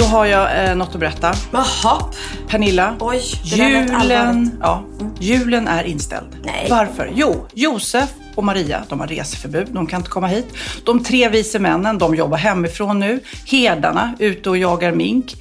Då har jag eh, något att berätta. Jaha. Pernilla, Oj, julen, ja, julen är inställd. Nej. Varför? Jo, Josef och Maria, de har reseförbud. De kan inte komma hit. De tre vise männen, de jobbar hemifrån nu. Herdarna, ute och jagar mink.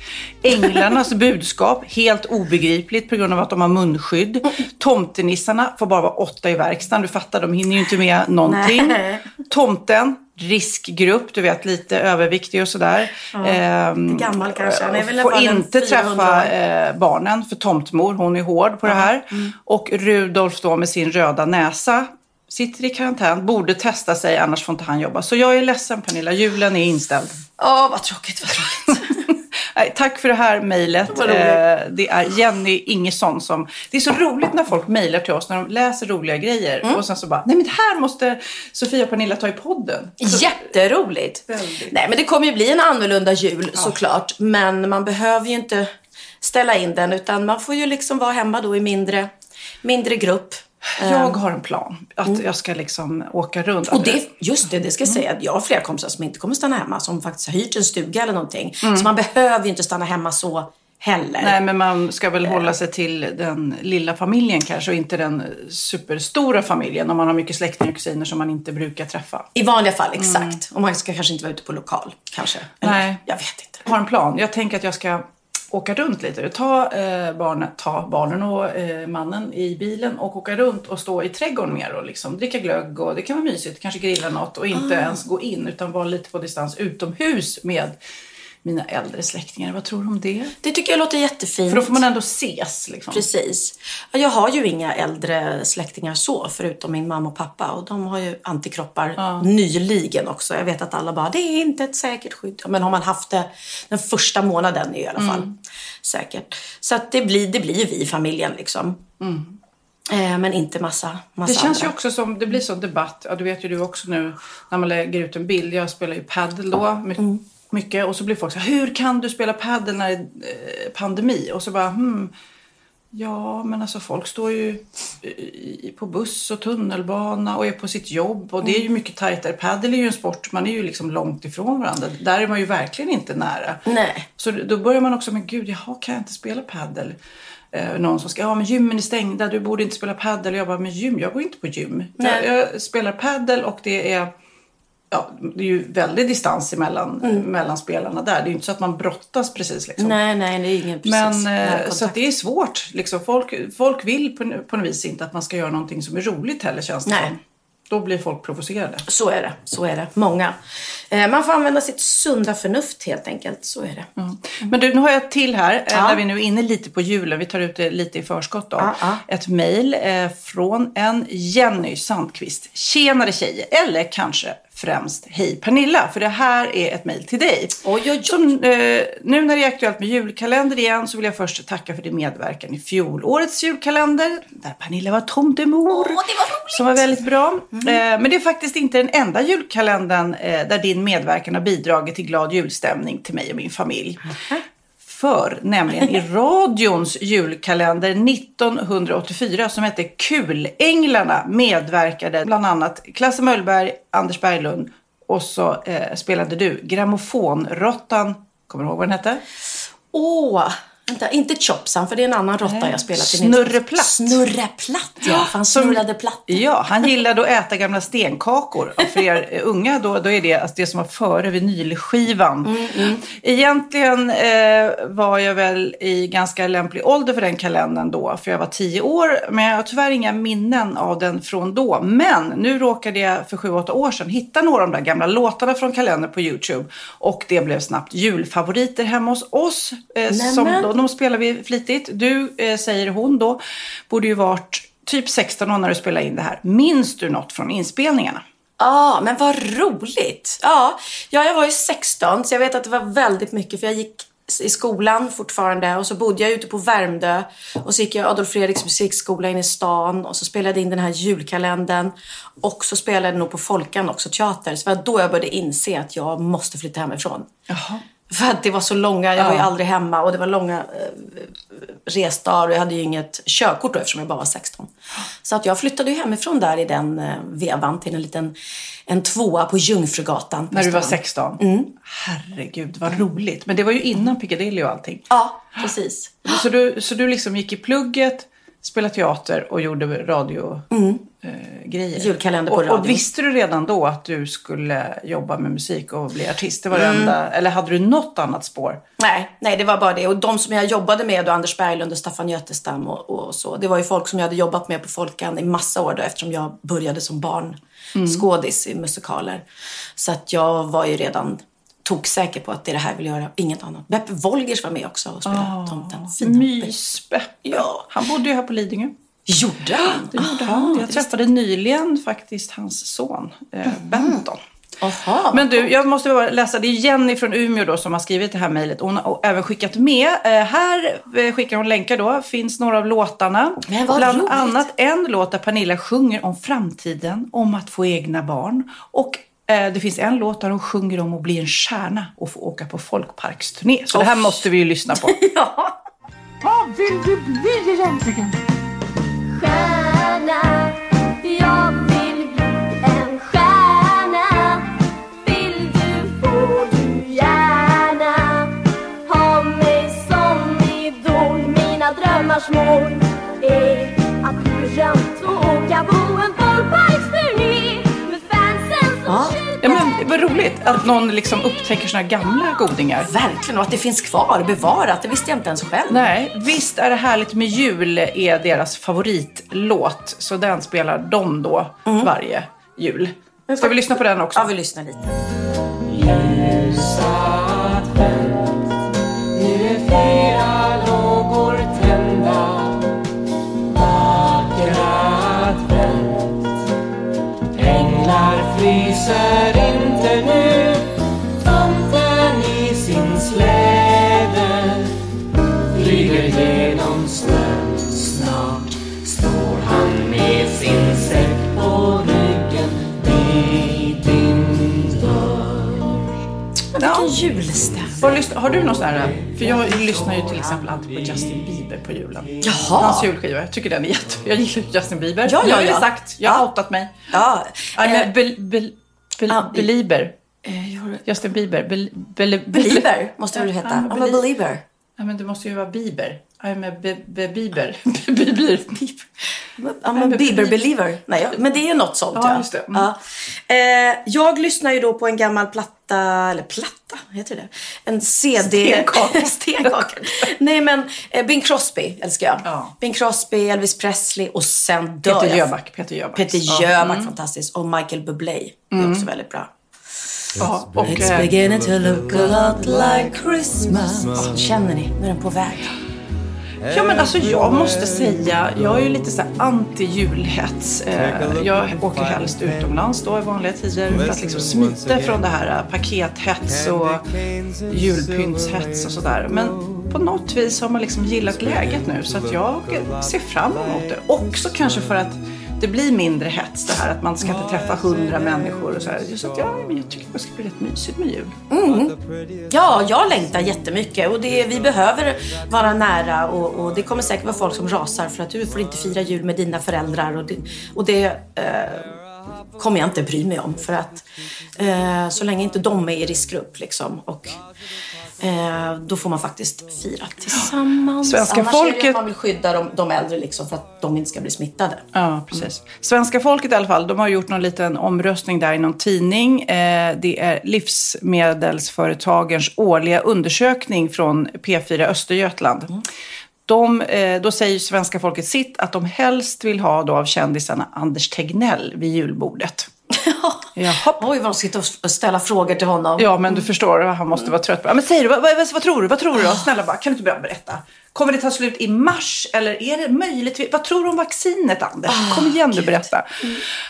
Änglarnas budskap, helt obegripligt på grund av att de har munskydd. Tomtenissarna får bara vara åtta i verkstaden. Du fattar, de hinner ju inte med någonting. Nej. Tomten, riskgrupp, du vet lite överviktig och sådär. Ehm, Gammal kanske. Väl får inte 400 träffa eh, barnen för tomtmor, hon är hård på det här. Mm. Och Rudolf då med sin röda näsa sitter i karantän, borde testa sig annars får inte han jobba. Så jag är ledsen Pernilla, julen är inställd. Åh, vad tråkigt, vad tråkigt. Tack för det här mejlet. Eh, det är Jenny Ingesson som... Det är så roligt när folk mejlar till oss när de läser roliga grejer. Mm. Och sen så bara, nej men det här måste Sofia och Pernilla ta i podden. Jätteroligt. Väldigt. Nej, men det kommer ju bli en annorlunda jul såklart. Men man behöver ju inte ställa in den utan man får ju liksom vara hemma då i mindre, mindre grupp. Jag har en plan. Att jag ska liksom åka runt. Mm. Och det, just det, det ska jag säga jag har flera kompisar som inte kommer stanna hemma. Som faktiskt har hyrt en stuga eller någonting. Så man behöver ju inte stanna hemma så heller. Nej, men man ska väl hålla sig till den lilla familjen kanske och inte den superstora familjen om man har mycket släktingar och kusiner som man inte brukar träffa. I vanliga fall, exakt. Och man ska kanske inte vara ute på lokal, kanske. Eller, Nej. Jag vet inte. Jag har en plan. Jag tänker att jag ska åka runt lite. Ta, eh, barnen, ta barnen och eh, mannen i bilen och åka runt och stå i trädgården mer och liksom dricka glögg och det kan vara mysigt. Kanske grilla något och inte ens gå in utan vara lite på distans utomhus med mina äldre släktingar. Vad tror du om det? Det tycker jag låter jättefint. För då får man ändå ses liksom. Precis. Ja, Jag har ju inga äldre släktingar så, förutom min mamma och pappa. Och de har ju antikroppar nyligen också. Jag vet att alla bara, det är inte ett säkert skydd. Ja, Men har man haft det den första månaden är i alla fall säkert. Så att det blir, det blir ju vi i familjen liksom. Eh, men inte massa, massa Det känns andra. ju också som, det blir sån debatt, ja det vet ju du också nu när man lägger ut en bild. Jag spelar ju padel då Mm. Mycket och så blir folk så här, hur kan du spela padel när det är eh, pandemi? Och så bara, hmm, ja men alltså folk står ju på buss och tunnelbana och är på sitt jobb och det är ju mycket tajtare. Padel är ju en sport, man är ju liksom långt ifrån varandra. Där är man ju verkligen inte nära. Nej. Så då börjar man också med, gud, jaha, kan jag inte spela padel? Eh, någon som ska, ja men gymmen är stängda, du borde inte spela padel. Och jag bara, men gym, jag går inte på gym. Jag, jag spelar padel och det är, ja, det är ju väldigt distans emellan, mellan spelarna där. Det är ju inte så att man brottas precis liksom. Nej, nej, det är ingen precis Men eh, så det är svårt. Liksom. Folk, folk vill på, på något vis inte att man ska göra någonting som är roligt heller känns det Nej. som. Då blir folk provocerade. Så är det, så är det. Många. Eh, man får använda sitt sunda förnuft helt enkelt. Så är det. Men du, nu har jag ett till här, eh, Ja. när vi nu är inne lite på julen. Vi tar ut det lite i förskott då. Ja, ja. Ett mejl eh, från en Jenny Sandqvist. Tjenare tjejer, eller kanske främst Hej Pernilla, för det här är ett mejl till dig. Oj, oj, oj. Som, eh, nu när det är aktuellt med julkalender igen så vill jag först tacka för din medverkan i fjolårets julkalender där Pernilla var tomtemor. Åh, det var roligt. Som var väldigt bra. Eh, men det är faktiskt inte den enda julkalendern eh, där din medverkan har bidragit till glad julstämning till mig och min familj. För, nämligen i radions julkalender 1984 som hette Kulänglarna medverkade bland annat Klasse Möllberg, Anders Berglund och så eh, spelade du Grammofonrottan, kommer du ihåg vad den hette? Åh, Vänta, inte Chopsan, för det är en annan råtta jag spelat i. Snurreplatt. Snurreplatt, ja. För han snurrade platt. Ja, han gillade att äta gamla stenkakor. Och för er unga då, då är det alltså det som var före vinylskivan. Egentligen eh, var jag väl i ganska lämplig ålder för den kalendern då, för jag var tio år. Men jag har tyvärr inga minnen av den från då. Men nu råkade jag för sju, åtta år sedan hitta några av de där gamla låtarna från kalendern på YouTube. Och det blev snabbt julfavoriter hemma hos oss. Eh, som då, de spelar vi flitigt. Du, eh, säger hon då, borde ju varit typ 16 år när du spelade in det här. Minns du något från inspelningarna? Ja, men vad roligt. Ja, ja, jag var ju 16 så jag vet att det var väldigt mycket för jag gick i skolan fortfarande och så bodde jag ute på Värmdö och så gick jag Adolf Fredriks musikskola inne i stan och så spelade jag in den här julkalendern och så spelade jag nog på Folkan också, teater. Så det var då jag började inse att jag måste flytta hemifrån. Jaha. För att det var så långa, jag var ju aldrig hemma och det var långa eh, resdagar och jag hade ju inget körkort då eftersom jag bara var 16. Så att jag flyttade ju hemifrån där i den eh, vevan till en liten en tvåa på Jungfrugatan. på När du var stan. 16? Mm. Herregud, vad roligt. Men det var ju innan Piccadilly och allting. Ja, precis. Så du, så du liksom gick i plugget, spelade teater och gjorde radio eh, grejer? Mm. Julkalender på och, radio. Och visste du redan då att du skulle jobba med musik och bli artist? Det var Mm. enda, eller hade du något annat spår? Nej, nej, det var bara det. Och de som jag jobbade med, då, Anders Berglund och Staffan Götestam och, och så. Det var ju folk som jag hade jobbat med på Folkan i massa år då, eftersom jag började som barn skådis i musikaler. Så att jag var ju redan toksäker på att det är det här jag vill göra, inget annat. Beppe Wolgers var med också och spelade tomten. Fina Beppe. Mysbeppe. Ja. Han bodde ju här på Lidingö. Gjorde han? Det gjorde Aha, han. Jag träffade nyligen faktiskt hans son, eh, Benton. Aha. Men du, jag måste bara läsa. Det är Jenny från Umeå då som har skrivit det här mejlet. Hon har även skickat med. Eh, här eh, skickar hon länkar då. Finns några av låtarna. Men vad Bland roligt. annat en låt där Pernilla sjunger om framtiden, om att få egna barn. Och eh, det finns en låt där hon sjunger om att bli en stjärna och få åka på folkparksturné. Så det här måste vi ju lyssna på. Ja. Vad vill du bli egentligen? Drömmars mål är att du berömd och åka på en Ja. men vad roligt att någon liksom upptäcker såna gamla godingar. Verkligen, och att det finns kvar, bevarat. Det visste jag inte ens själv. Nej, visst är det härligt med jul är deras favoritlåt. Så den spelar de då varje jul. Ska vi lyssna på den också? Ja, vi lyssnar lite. Änglar fryser inte nu Tomten i sin släde Flyger genom snön Snart står han med sin säck på ryggen Vid din dörr Ja. Vilken julstämning. Har du någon sån här, för jag lyssnar ju till exempel alltid på Justin Bieber på julen. Jaha. Hans julskiva, jag tycker den är jätte... Jag gillar Justin Bieber. Ja, Nu ja, har jag ja. sagt, jag har Ja. outat mig. Ja. I'm a bel, bel, bel, Ah, belieber. eh, Justin Bieber. Bel, bel, Belieber måste det väl heta? I'm I'm a belie- believer. Ja, men det måste ju vara Bieber. I'm a be, be, Bieber. Bieber. I'm a Bieber believer. Nej, ja, men det är något sånt. Ja, just det. Mm. Ja. Eh, jag lyssnar ju då på en gammal platta, eller platta, heter det? En CD. Stenkaka. Stenkaka. Nej men eh, Bing Crosby älskar jag. Ja. Bing Crosby, Elvis Presley och sen dör Peter jag. Jöback. Peter Jöback. Peter Ja. Mm. Jöback, fantastiskt. Och Michael Bublé är också väldigt bra. Ja, och, It's eh, beginning to look a lot like Christmas. Åh, känner ni? Nu är den på väg. Ja men alltså jag måste säga, jag är ju lite så anti-julhets. Eh, Jag åker helst utomlands då i vanliga tider för att liksom smita från det här pakethets och julpyntshets och sådär. Men på något vis har man liksom gillat läget nu så att jag ser fram emot det. Också kanske för att det blir mindre hets det här att man ska inte träffa hundra människor och så här. Så att ja, men jag tycker det ska bli rätt mysigt med jul. Ja, jag längtar jättemycket och det, vi behöver vara nära och, och det kommer säkert vara folk som rasar för att du får inte fira jul med dina föräldrar och det, och det eh, kommer jag inte bry mig om för att eh, så länge inte de är i riskgrupp liksom och Eh, då får man faktiskt fira tillsammans. Svenska Annars är det folket- att man vill skydda de, de äldre liksom för att de inte ska bli smittade. Ja, precis. Svenska folket i alla fall, de har gjort någon liten omröstning där i någon tidning. Eh, det är Livsmedelsföretagens årliga undersökning från P4 Östergötland. De, eh, då säger svenska folket sitt att de helst vill ha då av kändisarna Anders Tegnell vid julbordet. Jaha. Oj, vad de sitter och ställa frågor till honom. Ja, men du förstår, han måste vara trött. Men säg du, vad, vad, vad tror du? Vad tror du då? Snälla bara, kan du inte börja berätta? Kommer det ta slut i mars eller är det möjligtvis... Vad tror du om vaccinet, Anders? Kom igen nu, berätta.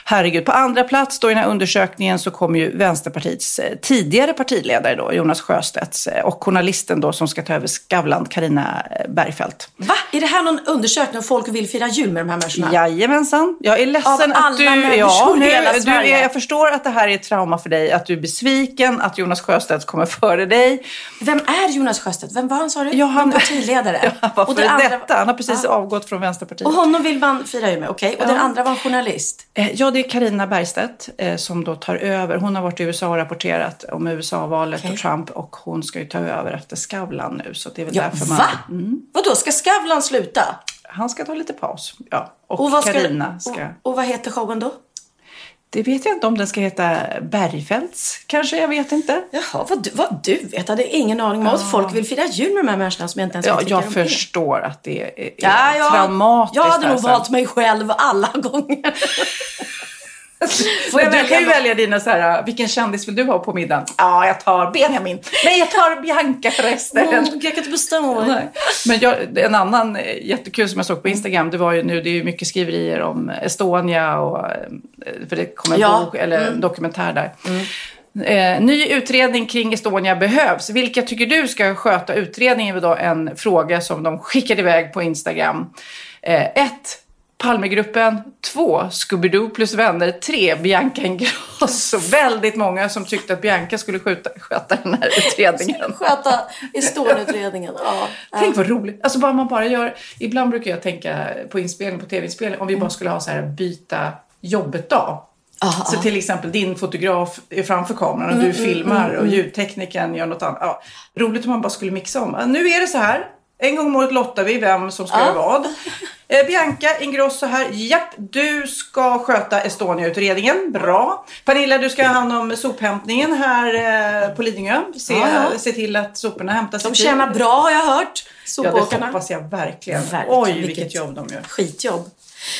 Herregud. På andra plats då i den här undersökningen så kommer ju Vänsterpartiets eh, tidigare partiledare då, Jonas Sjöstedt, eh, och journalisten då som ska ta över Skavlan, Karina Bergfeldt. Va? Är det här någon undersökning om folk vill fira jul med de här människorna? Jajamensan. Jag är ledsen Av att alla du... människor Ja, nu, hela du är, jag förstår att det här är ett trauma för dig, att du är besviken, att Jonas Sjöstedt kommer före dig. Vem är Jonas Sjöstedt? Vem var han sa du? Ja, han- partiledare? Ja, vad Och det andra- detta? Han har precis Ja. avgått från Vänsterpartiet. Och honom vill man fira jul med, okej. Och den Ja. andra var en journalist. Eh, Ja, det är Karina Bergstedt eh, som då tar över. Hon har varit i USA och rapporterat om USA-valet Okej. och Trump och hon ska ju ta över efter Skavlan nu. Så det är väl Ja, därför man... va? Vadå, ska Skavlan sluta? Han ska ta lite paus. Ja. Och, Och Karina ska... och, och vad heter showen då? Det vet jag inte om den ska heta Bergfeldts. Kanske, jag vet inte. Jaha, vad du, vad du vet. Jag hade ingen aning om att folk vill fira jul med de här människorna som jag inte ens Ja, vet vilka jag förstår att det är, är Ja, ja, traumatiskt. Jag hade nog alltså. valt mig själv alla gånger. Får jag du välja kan ju någon? välja dina så här, vilken kändis vill du ha på middagen? Ja, jag tar Benjamin. Nej, jag tar Bianca förresten. Mm, jag kan inte bestämma mig. Men jag, en annan eh, jättekul som jag såg på Instagram, det var ju nu, det är ju mycket skriverier om Estonia och, eh, för det kom en Ja. bok, eller en dokumentär där. Eh, ny utredning kring Estonia behövs. Vilka tycker du ska sköta utredningen? var en fråga som de skickade iväg på Instagram. Eh, ett, Palmegruppen. Två, Scooby-Doo plus vänner. Tre, Bianca Ingrosso. Väldigt många som tyckte att Bianca skulle skjuta, sköta den här utredningen. Sköta Estonia-utredningen. Ja. Tänk vad roligt. Alltså bara man bara gör... Ibland brukar jag tänka på inspelning, på tv-inspelning, om vi bara skulle ha så här byta jobbet-dag. Ah, Så till exempel din fotograf är framför kameran och du filmar och ljudteknikern gör något annat. Ja, roligt om man bara skulle mixa om. Nu är det så här. En gång om året lottar vi vem som ska göra vad. Eh, Bianca Ingrosso här. Japp, du ska sköta Estonia-utredningen. Bra. Pernilla, du ska ha hand om sophämtningen här eh, på Lidingö. Se, Ja, ja. se till att soporna hämtas De tjänar bra har jag hört. Ja, det Sopåkarna. hoppas jag verkligen. Verkligen, Oj, vilket- vilket, jobb de gör. Skitjobb.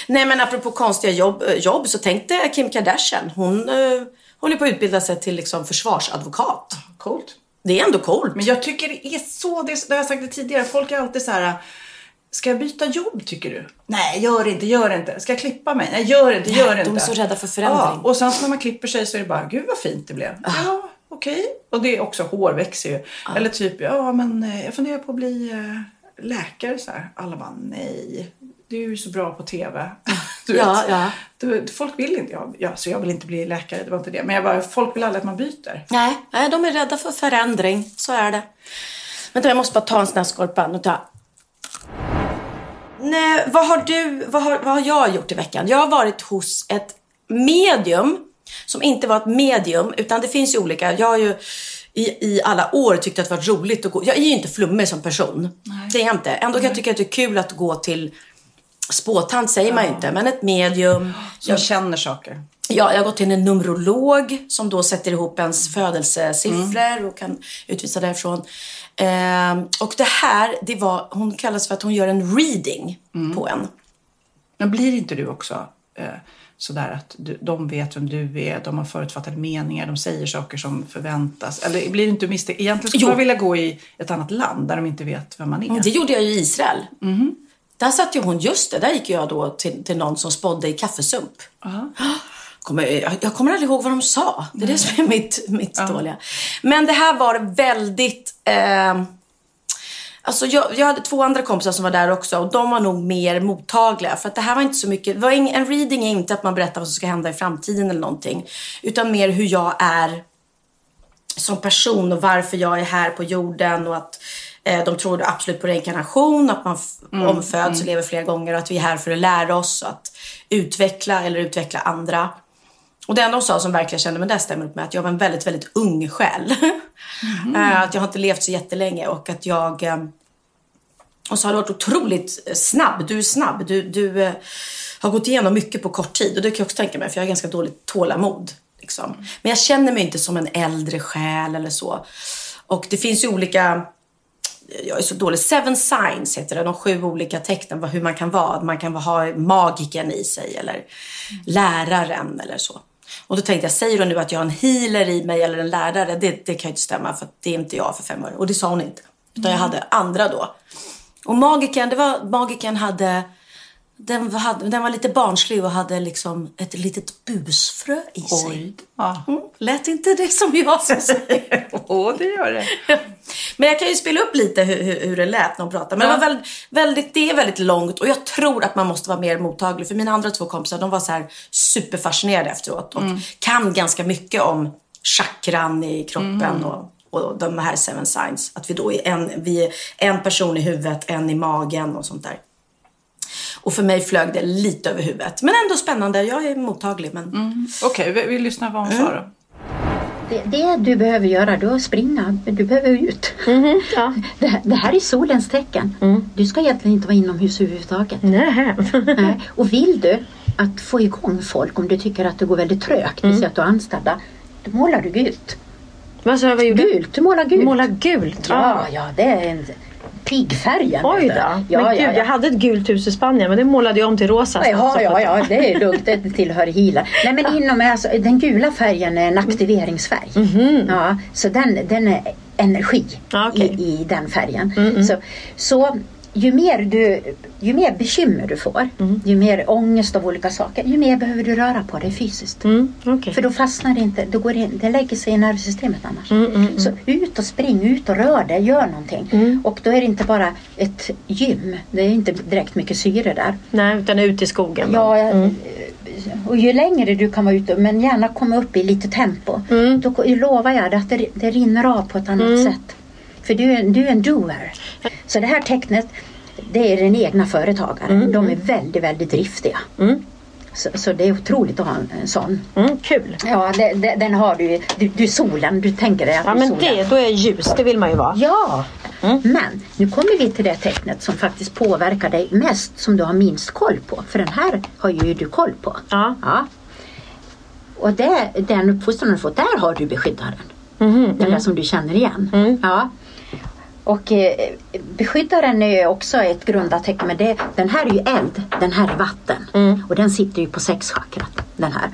Nej men apropå konstiga jobb, eh, jobb så tänkte Kim Kardashian. Hon uh, håller på att utbilda sig till liksom försvarsadvokat. Coolt. Det är ändå coolt. Men jag tycker det är så, det, det har jag sagt det tidigare, folk är alltid så här. Ska jag byta jobb tycker du? Nej, gör inte, gör inte. Ska jag klippa mig? Nej, gör inte, gör inte. de är så rädda för förändring. Ja, och sen när man klipper sig så är det bara, gud vad fint det blev. Ja, okej. Och det är också, hår växer ju. Eller typ, ja men eh, jag funderar på att bli eh, läkare så här. Alla bara, nej. Du är ju så bra på TV. Du Ja, ja. Du, folk vill inte, ja, ja, så jag vill inte bli läkare, det var inte det. Men jag bara, folk vill aldrig att man byter. Nej, nej, de är rädda för förändring. Så är det. Vänta, jag måste bara ta en sån här skorpan och ta. Nej, vad har du, vad har, vad har jag gjort i veckan? Jag har varit hos ett medium som inte var ett medium, utan det finns ju olika. Jag har ju i, i alla år tyckt att det var roligt att gå. Jag är ju inte flummig som person. Det är jag inte. Ändå kan jag tycka att det är kul att gå till spåtant säger man ju inte, men ett medium. Som känner saker. Ja, jag har gått till en numerolog som då sätter ihop ens födelsesiffror och kan utvisa därifrån. Ehm, och det här, det var, hon kallas för att hon gör en reading på en. Men blir inte du också eh, sådär att du, de vet vem du är, de har förutfattade meningar, de säger saker som förväntas? Eller blir du inte misstänkt? Egentligen skulle Jo. man vilja gå i ett annat land där de inte vet vem man är. Det gjorde jag ju i Israel. Där satt ju hon, just det, där gick jag då till, till någon som spådde i kaffesump. Kommer, jag, kommer aldrig ihåg vad de sa. Det är det som är mitt, mitt dåliga. Men det här var väldigt... Eh, alltså jag, jag hade två andra kompisar som var där också och de var nog mer mottagliga. För att det här var inte så mycket... Var en reading är inte att man berättar vad som ska hända i framtiden eller någonting. Utan mer hur jag är som person och varför jag är här på jorden och att de tror absolut på reinkarnation, att man f- omföds och lever flera gånger och att vi är här för att lära oss att utveckla eller utveckla andra. Och det enda hon sa som verkligen kände, men det stämmer upp med att jag var en väldigt, väldigt ung själ. Eh, att jag har inte levt så jättelänge och att jag... eh, och så har du varit otroligt eh, snabb. Du är snabb. Du, du eh, har gått igenom mycket på kort tid. Och det kan jag också tänka mig, för jag har ganska dåligt tålamod. Liksom. Men jag känner mig inte som en äldre själ eller så. Och det finns ju olika... Jag är så dålig. Seven signs heter det. De sju olika tecknen. vad- Hur man kan vara. Man kan ha magiken i sig eller läraren eller så. Och då tänkte jag, säger du nu att jag har en healer i mig eller en lärare? Det, det kan ju inte stämma för det är inte jag för fem år. Och det sa hon inte. Utan jag hade andra då. Och magiken, det var, magiken hade, den var, hade, den var lite barnslig och hade liksom ett litet busfrö i sig. Oj. Ja. Mm, lät inte det som jag som säger? Åh, det gör det. Men jag kan ju spela upp lite hur, hur, hur det lät när hon pratade. Men det, var väldigt, väldigt, det är väldigt långt och jag tror att man måste vara mer mottaglig. För mina andra två kompisar de var så här superfascinerade efteråt och kan ganska mycket om chakran i kroppen och, och de här seven signs. Att vi då är en, vi är en person i huvudet, en i magen och sånt där. Och för mig flög det lite över huvudet. Men ändå spännande. Jag är mottaglig. Men... Okej, vi, vi lyssnar vad hon sa då. Det, det du behöver göra då är att springa. Du behöver ut. ja. Det, här- det här är solens tecken. Du ska egentligen inte vara inomhus överhuvudtaget. Nej. Nej. Och vill du att få igång folk om du tycker att det går väldigt trögt, säger att du är anställda, då målar du gult. Vad sa jag, vad gjorde du? Gult, du målar gult. Måla gult? Ja, ja, det är en pigfärgen. Oj då. Ja, men ja, gud, ja. jag hade ett gult hus i Spanien men det målade jag om till rosa. Ja, ja, ja, det är lugnt. Det tillhör healer. Nej, men inom, alltså, den gula färgen är en aktiveringsfärg. Ja, så den, den är energi okej. i, i den färgen. Så, så ju mer, du, ju mer bekymmer du får, ju mer ångest av olika saker, ju mer behöver du röra på dig fysiskt. Mm, okej. För då fastnar det inte, då går det, in, det lägger sig i nervsystemet annars. Så ut och spring, ut och rör dig, gör någonting. Och då är det inte bara ett gym, det är inte direkt mycket syre där. Nej, utan ut i skogen. Ja, och ju längre du kan vara ute, men gärna komma upp i lite tempo. Då lovar jag att det, det rinner av på ett annat sätt. För du är, du är en doer. Så det här tecknet, det är den egna företagaren. De är väldigt, väldigt driftiga. Så, så det är otroligt att ha en, en sån. Mm, kul. Ja, det, det, den har du, du. Du solen, du tänker dig att Ja du men solen. det, då är ljus, det vill man ju vara. Ja, men nu kommer vi till det tecknet som faktiskt påverkar dig mest, som du har minst koll på. För den här har ju du koll på. Ja. Ja. Och det, den uppfostran du fått, där har du beskyddaren. Mhm, Den där som du känner igen. Mm. Ja. Och eh, beskyddaren är också ett grundat tecken, men det, den här är ju eld, den här är vatten. Mm. Och den sitter ju på sexchakrat, den här.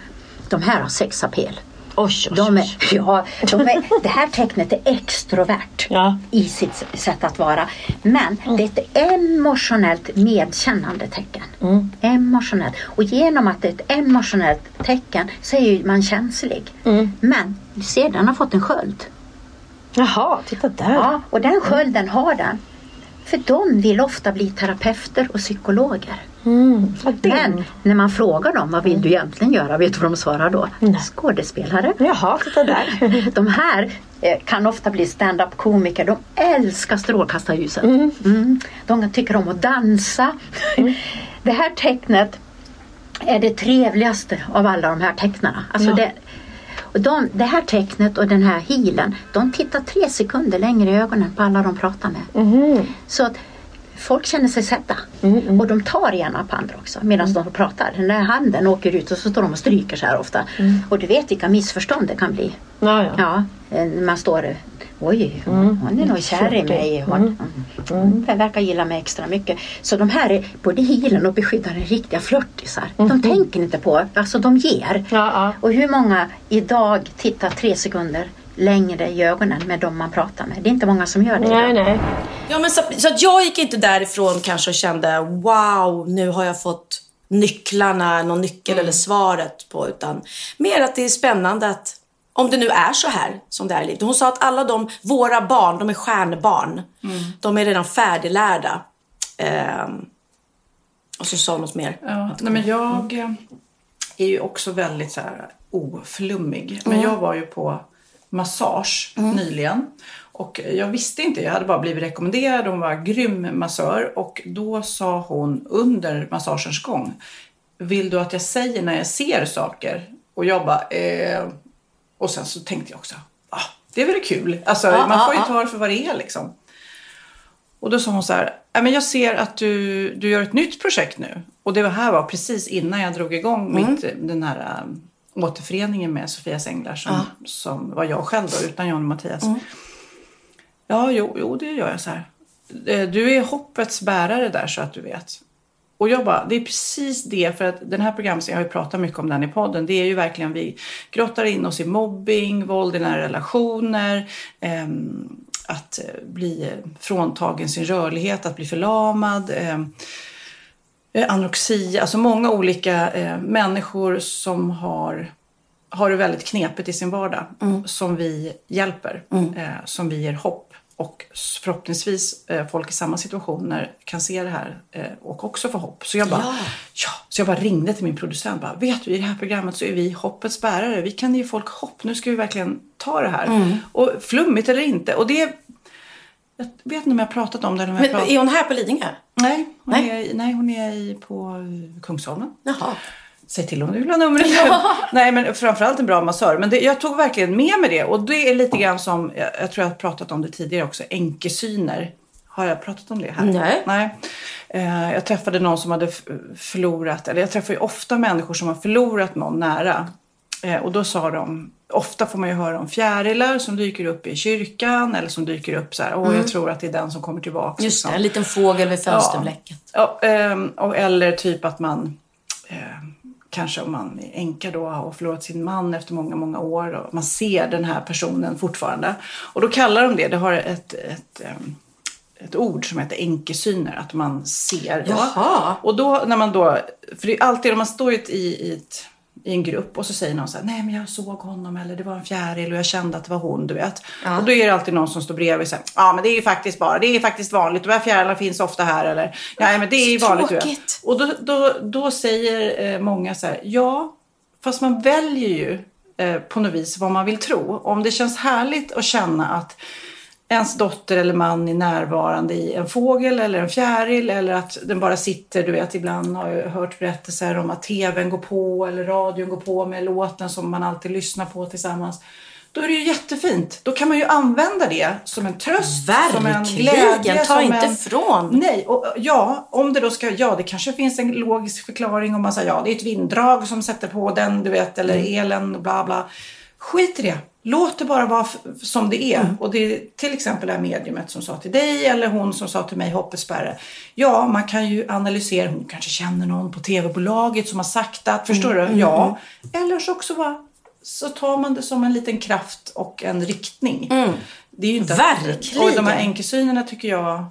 De här har sexapel. Oj, oj, De är, ja, de är, det här tecknet är extrovert Ja. i sitt sätt att vara. Men det är ett emotionellt medkännande tecken. Mm. Emotionellt. Och genom att det är ett emotionellt tecken så är man känslig. Mm. Men du ser, den har fått en sköld. Jaha, titta där. Ja, och den skölden har den. För de vill ofta bli terapeuter och psykologer. Mm. Men när man frågar dem, vad vill du egentligen göra? Vet du vad de svarar då? Skådespelare. Jaha, titta där. De här eh, kan ofta bli stand-up komiker. De älskar strålkastarljuset. Mm. De tycker om att dansa. Det här tecknet är det trevligaste av alla de här tecknarna. Alltså Ja. det, de, det här tecknet och den här healen, de tittar tre sekunder längre i ögonen på alla de pratar med. Mhm. Så att folk känner sig sedda. Mm, Och de tar gärna på andra också medan de pratar. Den där handen åker ut och så står de och stryker så här ofta. Mm. Och du vet vilka missförstånd det kan bli. Ja, ja. Ja, eh, man står Oj, hon, hon är nog kär i mig. Hon, hon verkar gilla mig extra mycket. Så de här är både healen och beskyddaren är riktiga flörtisar. De tänker inte på, alltså de ger. Ja, ja. Och hur många idag tittar tre sekunder längre i ögonen med de man pratar med? Det är inte många som gör det Nej, idag. nej. Ja, men så, så att jag gick inte därifrån kanske och kände wow, nu har jag fått nycklarna, någon nyckel eller svaret på. Utan mer att det är spännande att om det nu är så här som det är i livet. Hon sa att alla de, våra barn, de är stjärnbarn. De är redan färdiglärda. Ehm, och så sa hon något mer. Ja, nej, men jag eh, är ju också väldigt så här oflummig. Men jag var ju på massage nyligen. Och jag visste inte, jag hade bara blivit rekommenderad. Hon var grym massör. Och då sa hon under massagens gång. Vill du att jag säger när jag ser saker? Och jag bara, eh... Och sen så tänkte jag också, ah, det är väl kul. Alltså Ja, man får ju ta det för vad det är liksom. Och då sa hon så här, "Nej, men jag ser att du, du gör ett nytt projekt nu. Och det här var precis innan jag drog igång Mm. mitt, den här um, återföreningen med Sofias Änglar som, som var jag själv då, utan Jan och Mattias. Mm. Ja, jo, jo, det gör jag så här. Eh, Du är hoppets bärare där så att du vet. Och jag bara, det är precis det, för att den här programserien, jag har ju pratat mycket om den i podden, det är ju verkligen vi grottar in oss i mobbing, våld i nära relationer, ehm, att eh, bli eh, fråntagen sin rörlighet, att bli förlamad, ehm, eh, anorexia, alltså många olika eh, människor som har, har det väldigt knepigt i sin vardag som vi hjälper, eh, som vi ger hopp. Och förhoppningsvis eh, folk i samma situationer kan se det här eh, och också få hopp. Så jag bara, Ja. ja. så jag bara ringde till min producent. Bara, Vet du, i det här programmet så är vi hoppets bärare. Vi kan ge folk hopp. Nu ska vi verkligen ta det här. Och flummigt eller inte. Och det, jag vet inte om jag har pratat om det. Eller om jag Men pratat, är hon här på Lidingö? nej, hon Nej. Är, nej, hon är i, på Kungsholmen. Jaha. Säg till om du vill ha numret. Nej, men framförallt en bra massör. Men det, jag tog verkligen med mig det. Och det är lite grann som, jag, jag tror jag har pratat om det tidigare också, enkesyner. Har jag pratat om det här? Nej. Nej. Eh, jag träffade någon som hade förlorat, eller jag träffar ju ofta människor som har förlorat någon nära. Eh, och då sa de, ofta får man ju höra om fjärilar som dyker upp i kyrkan eller som dyker upp så här, åh jag tror att det är den som kommer tillbaka. Mm. Just liksom. det, en liten fågel vid fönsterblecket. Ja, ehm, och, eller typ att man ehm, kanske om man är änka då har förlorat sin man efter många, många år och man ser den här personen fortfarande. Och då kallar de det, det har ett, ett, ehm, ett ord som heter enkesyner, att man ser. Jaha. Och då när man då, för det är alltid om man står i, ett, i, i, ett, i en grupp och så säger någon så här, nej men jag såg honom eller det var en fjäril och jag kände att det var hon, du vet. Och då är det alltid någon som står bredvid och säger, ja men det är ju faktiskt bara, det är faktiskt vanligt, de här fjärilarna finns ofta här eller, ja men det är ju Så vanligt. du vet." tråkigt. Och då, då, då säger eh, många så här, ja, fast man väljer ju eh, på något vis vad man vill tro. Om det känns härligt att känna att ens dotter eller man är närvarande i en fågel eller en fjäril eller att den bara sitter, du vet ibland har jag hört berättelser om att tvn går på eller radion går på med låten som man alltid lyssnar på tillsammans. Då är det ju jättefint. Då kan man ju använda det som en tröst, som en Verkligen, glädje. ta som inte en... ifrån. Nej, och ja, om det då ska, ja det kanske finns en logisk förklaring om man säger ja det är ett vinddrag som sätter på den, du vet, eller Mm. elen bla bla. Skit i det. Låt det bara vara som det är. Mm. Och det är till exempel det här mediumet som sa till dig eller hon som sa till mig hoppespärre. Ja, man kan ju analysera. Hon kanske känner någon på tv-bolaget som har sagt att, förstår Mm, du? Ja. Eller så också bara så tar man det som en liten kraft och en riktning. Det är ju inte att- Mm. Verkligen. och de här enkelsynerna tycker jag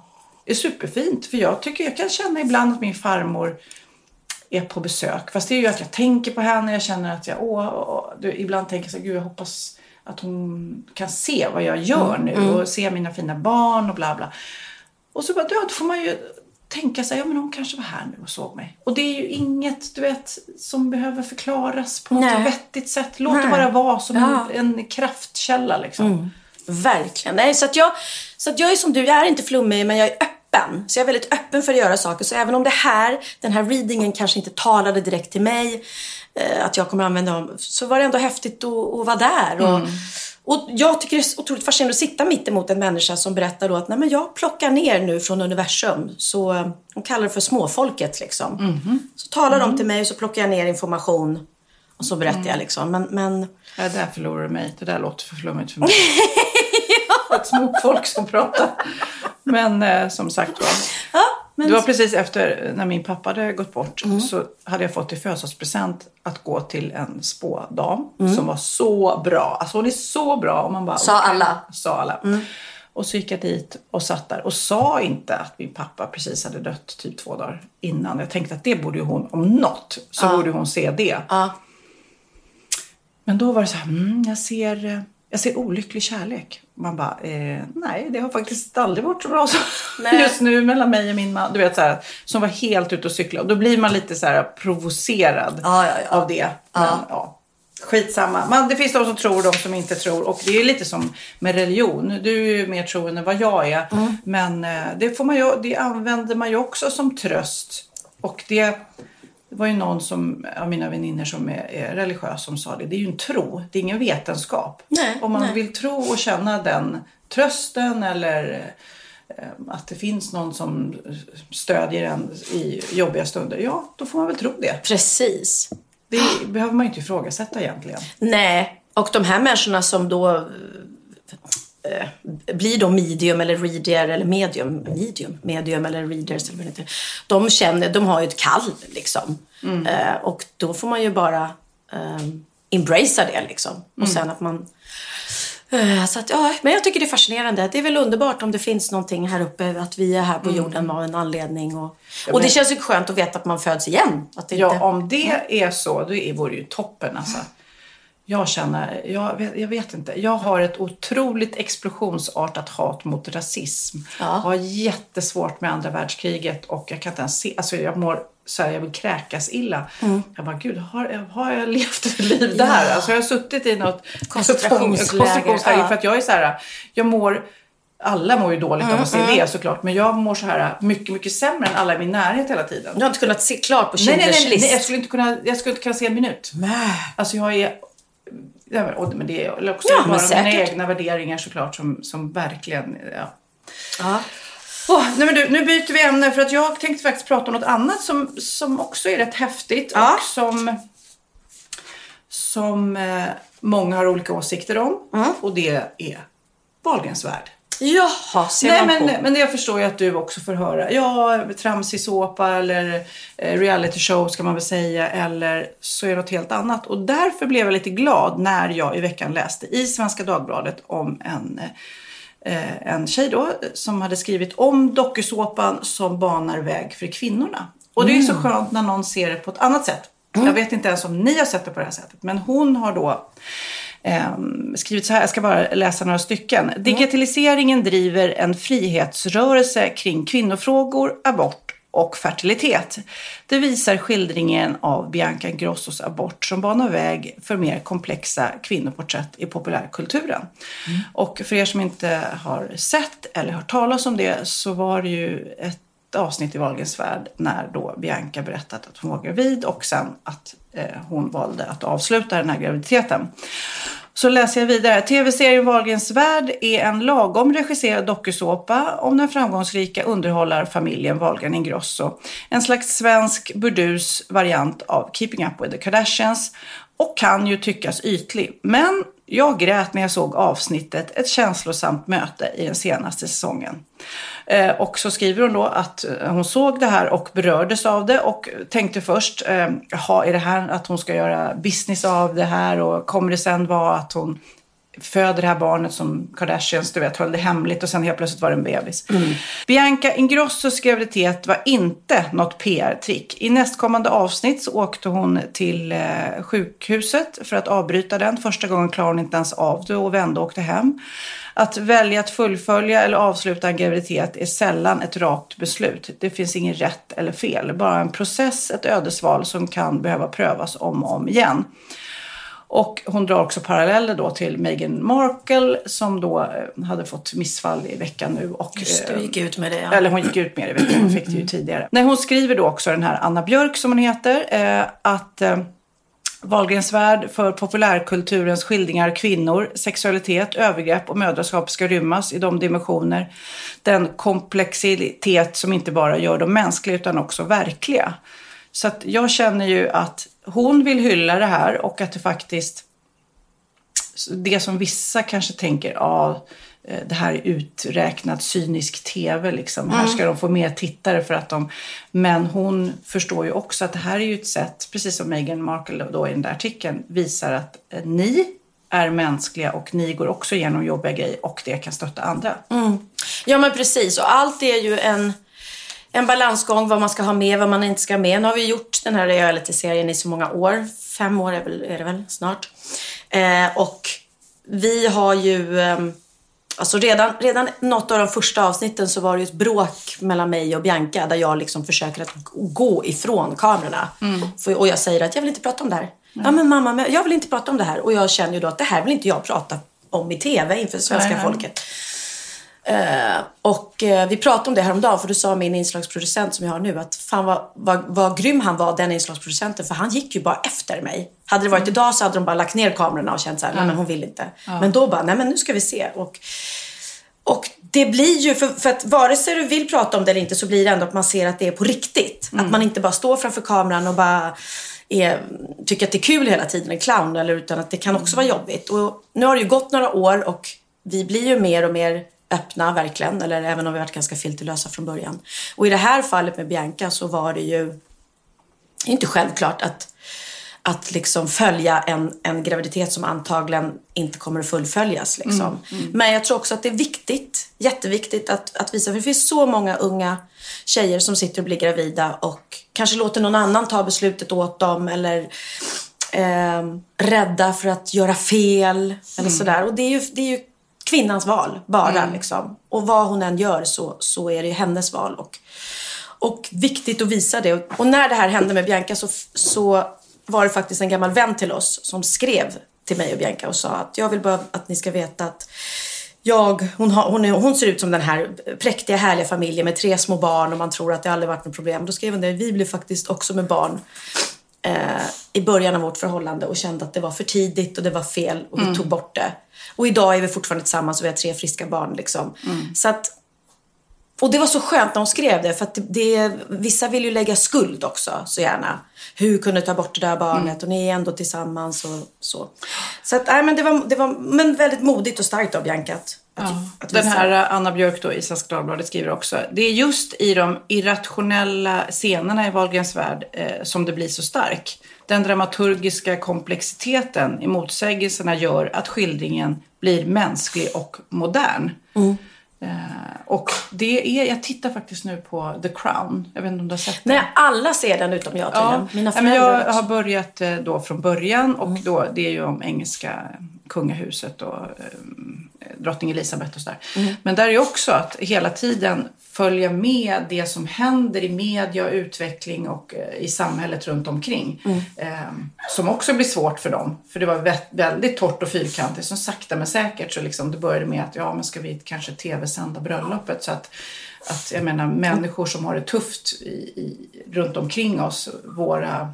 är superfint. För jag tycker jag kan känna ibland att min farmor är på besök. Fast det är ju att jag tänker på henne. Jag känner att jag, åh, åh, du, ibland tänker jag så här, gud jag hoppas att hon kan se vad jag gör Mm, nu och se mina fina barn och bla bla. Och så bara, då får man ju tänka sig, ja men hon kanske var här nu och såg mig. Och det är ju inget, du vet, som behöver förklaras på Nej. något vettigt sätt. Låt det Nej. bara vara som Ja. en, en kraftkälla liksom. Verkligen. Nej, så, att jag, så att jag är som du, jag är inte flummig men jag är öppen. Så jag är väldigt öppen för att göra saker. Så även om det här, den här readingen kanske inte talade direkt till mig, eh, att jag kommer använda dem, så var det ändå häftigt att, att vara där. Och, och jag tycker det är otroligt fascinerande att sitta mitt emot en människa som berättar då att Nej, men jag plockar ner nu från universum. Så eh, de kallar det för småfolket liksom. Så talar de till mig och så plockar jag ner information och så berättar jag liksom. Men, men Ja, där förlorar du mig. Det där låter för flummigt för mig. Ett småfolk som pratar. Men eh, som sagt var. ja, men Det var precis efter när min pappa hade gått bort så hade jag fått i födelsedagspresent att gå till en spådam som var så bra. Alltså hon är så bra. Och man bara, Sa alla? Sa alla. Och så gick jag dit och satt där och sa inte att min pappa precis hade dött typ två dagar innan. Jag tänkte att det borde ju hon, om något, så borde hon se det. Ja. Men då var det så här, mm, jag, ser, eh, jag ser olycklig kärlek. Man bara, eh, nej det har faktiskt aldrig varit så bra Nej. just nu mellan mig och min man. Du vet så här, som var helt ute och cykla. Och då blir man lite så här provocerad Ja, ja, ja. av det. Men, ja. Skitsamma. Man, det finns de som tror, de som inte tror. Och det är lite som med religion. Du är ju mer troende än vad jag är. Mm. Men eh, det, får man ju, det använder man ju också som tröst. Och det, Det var ju någon som, av mina vänner som är, är religiös som sa det. Det är ju en tro, det är ingen vetenskap. Nej, Om man nej. vill tro och känna den trösten eller eh, att det finns någon som stödjer en i jobbiga stunder. Ja, då får man väl tro det. Precis. Det behöver man ju inte ifrågasätta egentligen. Nej, och de här människorna som då eh, blir då medium eller reader eller medium, medium, medium eller readers eller vad det. De känner, de har ju ett kall liksom. Eh, och då får man ju bara eh, embracea det liksom. Och sen att man eh, så att, ja, men jag tycker det är fascinerande. Det är väl underbart om det finns någonting här uppe, att vi är här på jorden av en anledning. Och, och det känns ju skönt att veta att man föds igen. Att det Ja, inte, om det är så, då vore det ju toppen alltså. Jag känner, jag vet, jag vet inte. Jag har ett otroligt explosionsartat hat mot rasism. Jag har jättesvårt med andra världskriget och jag kan inte ens se, alltså jag mår så här, jag vill kräkas illa. Jag bara, gud, har, har jag levt ett liv där? Alltså jag har suttit i något Koncentrationsläger, koncentrationsläger ja. för att jag är så här, jag mår alla mår ju dåligt Mm, av att se det såklart. Men jag mår så här mycket, mycket sämre än alla i min närhet hela tiden. Du har inte kunnat se klart på Nej, nej, Schindler's nej, nej, list. jag skulle inte kunna, jag skulle inte kunna se en minut. Alltså jag är, ja, men- och- men det är också Ja, bara mina egna värderingar såklart som, som verkligen, ja. Ja. Åh, nej men du, nu byter vi ämne för att jag tänkte faktiskt prata om något annat som, som också är rätt häftigt Ja. och som, som eh, många har olika åsikter om. Mm. Och det är Wahlgrens värld. Jaha, ser Nej, man men, på. men jag förstår ju att du också får höra. Ja, tramsig såpa eller eh, reality show ska man väl säga. Eller så är det något helt annat. Och därför blev jag lite glad när jag i veckan läste i Svenska Dagbladet om en, eh, en tjej då som hade skrivit om dokusåpan som banar väg för kvinnorna. Och det är så skönt när någon ser det på ett annat sätt. Jag vet inte ens om ni har sett det på det här sättet. Men hon har då skrivit så här, jag ska bara läsa några stycken. Digitaliseringen driver en frihetsrörelse kring kvinnofrågor, abort och fertilitet. Det visar skildringen av Bianca Ingrossos abort som banar väg för mer komplexa kvinnoporträtt i populärkulturen. Och för er som inte har sett eller hört talas om det så var det ju ett avsnitt i Wahlgrens värld när då Bianca berättat att hon var gravid och sen att eh, hon valde att avsluta den här graviditeten. Så läser jag vidare. TV-serien Wahlgrens värld är en lagom regisserad dokusåpa om den framgångsrika underhållarfamiljen Wahlgren Ingrosso. En slags svensk burdus variant av Keeping Up With The Kardashians och kan ju tyckas ytlig. Men jag grät när jag såg avsnittet Ett känslosamt möte i den senaste säsongen. Eh, och så skriver hon då att eh, hon såg det här och berördes av det och tänkte först, eh, jaha, är det här att hon ska göra business av det här och kommer det sen vara att hon föder det här barnet som Kardashians, du vet, höll det hemligt och sen helt plötsligt var det en bebis. Bianca Ingrossos graviditet var inte något PR-trick. I nästkommande avsnitt så åkte hon till eh, sjukhuset för att avbryta den. Första gången klarade hon inte ens av det och vände och åkte hem. Att välja att fullfölja eller avsluta en graviditet är sällan ett rakt beslut. Det finns inget rätt eller fel. Bara en process, ett ödesval som kan behöva prövas om och om igen. Och hon drar också paralleller då till Meghan Markle som då eh, hade fått missfall i veckan nu. Och, Just det, gick ut med det. Ja. eller hon gick ut med det, vet jag. Hon fick det ju tidigare. Nej, hon skriver då också, den här Anna Björk som hon heter, eh, att eh, Wahlgrens värld för populärkulturens skildringar av kvinnor, sexualitet, övergrepp och mödraskap ska rymmas i de dimensioner, den komplexitet som inte bara gör dem mänskliga utan också verkliga. Så att jag känner ju att hon vill hylla det här och att det faktiskt det som vissa kanske tänker, ja, det här är uträknat cynisk tv liksom. Här ska de få mer tittare för att de... Men hon förstår ju också att det här är ju ett sätt, precis som Meghan Markle då i den där artikeln, visar att eh, ni är mänskliga och ni går också igenom jobbiga grejer och det kan stötta andra. Ja men precis och allt är ju en, en balansgång vad man ska ha med, vad man inte ska ha med. Nu har vi gjort den här realityserien i så många år. Fem år är, väl, är det väl snart. Eh, och vi har ju, ehm, alltså redan, redan något av de första avsnitten så var det ett bråk mellan mig och Bianca där jag liksom försöker att gå ifrån kamerorna. För, och jag säger att jag vill inte prata om det här. Ja men mamma, jag vill inte prata om det här. Och jag känner ju då att det här vill inte jag prata om i TV inför svenska nej. folket. Eh, och eh, vi pratade om det häromdagen för då sa min inslagsproducent som jag har nu att fan vad, vad, vad grym han var den inslagsproducenten för han gick ju bara efter mig. Hade det varit idag så hade de bara lagt ner kamerorna och känt så här, nej men hon vill inte. Men då bara, nej men nu ska vi se. Och, och det blir ju, för, för att vare sig du vill prata om det eller inte så blir det ändå att man ser att det är på riktigt. Att man inte bara står framför kameran och bara är, tycker att det är kul hela tiden, en clown, eller, utan att det kan också vara jobbigt. Och nu har det ju gått några år och vi blir ju mer och mer öppna, verkligen. Eller även om vi varit ganska filterlösa från början. Och i det här fallet med Bianca så var det ju inte självklart att, att liksom följa en, en graviditet som antagligen inte kommer att fullföljas. Liksom. Men jag tror också att det är viktigt, jätteviktigt att, att visa, för det finns så många unga tjejer som sitter och blir gravida och kanske låter någon annan ta beslutet åt dem eller eh, rädda för att göra fel eller sådär. Och det är ju, det är ju kvinnans val bara liksom. Och vad hon än gör så, så är det hennes val. Och, och viktigt att visa det. Och, och när det här hände med Bianca så, så var det faktiskt en gammal vän till oss som skrev till mig och Bianca och sa att jag vill bara att ni ska veta att jag, hon, har, hon, är, hon ser ut som den här präktiga härliga familjen med tre små barn och man tror att det aldrig varit något problem. Då skrev hon det, vi blev faktiskt också med barn eh, i början av vårt förhållande och kände att det var för tidigt och det var fel och vi tog bort det. Och idag är vi fortfarande tillsammans och vi har tre friska barn. Liksom. Så att, och det var så skönt när hon skrev det för att det, det, vissa vill ju lägga skuld också så gärna. Hur kunde du ta bort det där barnet och ni är ändå tillsammans och så. Så att, nej, men det var, det var men väldigt modigt och starkt av Bianca att, att, att Den här eh, Anna Björk då i Svenska Dagbladet skriver också. Det är just i de irrationella scenerna i Wahlgrens värld eh, som det blir så stark. Den dramaturgiska komplexiteten i motsägelserna gör att skildringen blir mänsklig och modern. Eh, och det är, jag tittar faktiskt nu på The Crown. Jag vet inte om du har sett den? Nej, alla ser den utom jag tydligen. Ja, Mina ja, föräldrar jag har börjat eh, då från början och då, det är ju om engelska kungahuset och eh, drottning Elisabeth och sådär. Men där är också att hela tiden följa med det som händer i media utveckling och eh, i samhället runt omkring. Eh, som också blir svårt för dem. För det var vä- väldigt torrt och fyrkantigt. Så sakta men säkert så liksom det började med att ja men ska vi kanske tv-sända bröllopet så att att jag menar människor som har det tufft i, i, runt omkring oss, våra...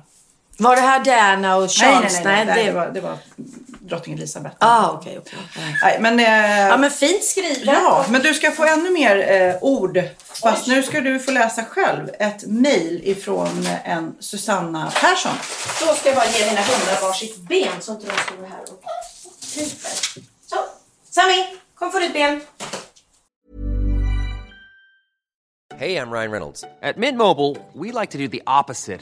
Var det här Diana och Charles? nej, nej, nej, det det, var, det var drottning Elisabeth. Ah, okej, okej. Nej, men, eh, Ja, men fint skrivet. ja, men du ska få ännu mer eh, ord. Fast nu ska du få läsa själv ett mejl ifrån en Susanna Persson. Då ska jag bara ge mina hundar varsitt ben så inte de står här och kryper. Så, Sami, kom få ditt ben. Hey, I'm Ryan Reynolds. At Mint Mobile, we like to do the opposite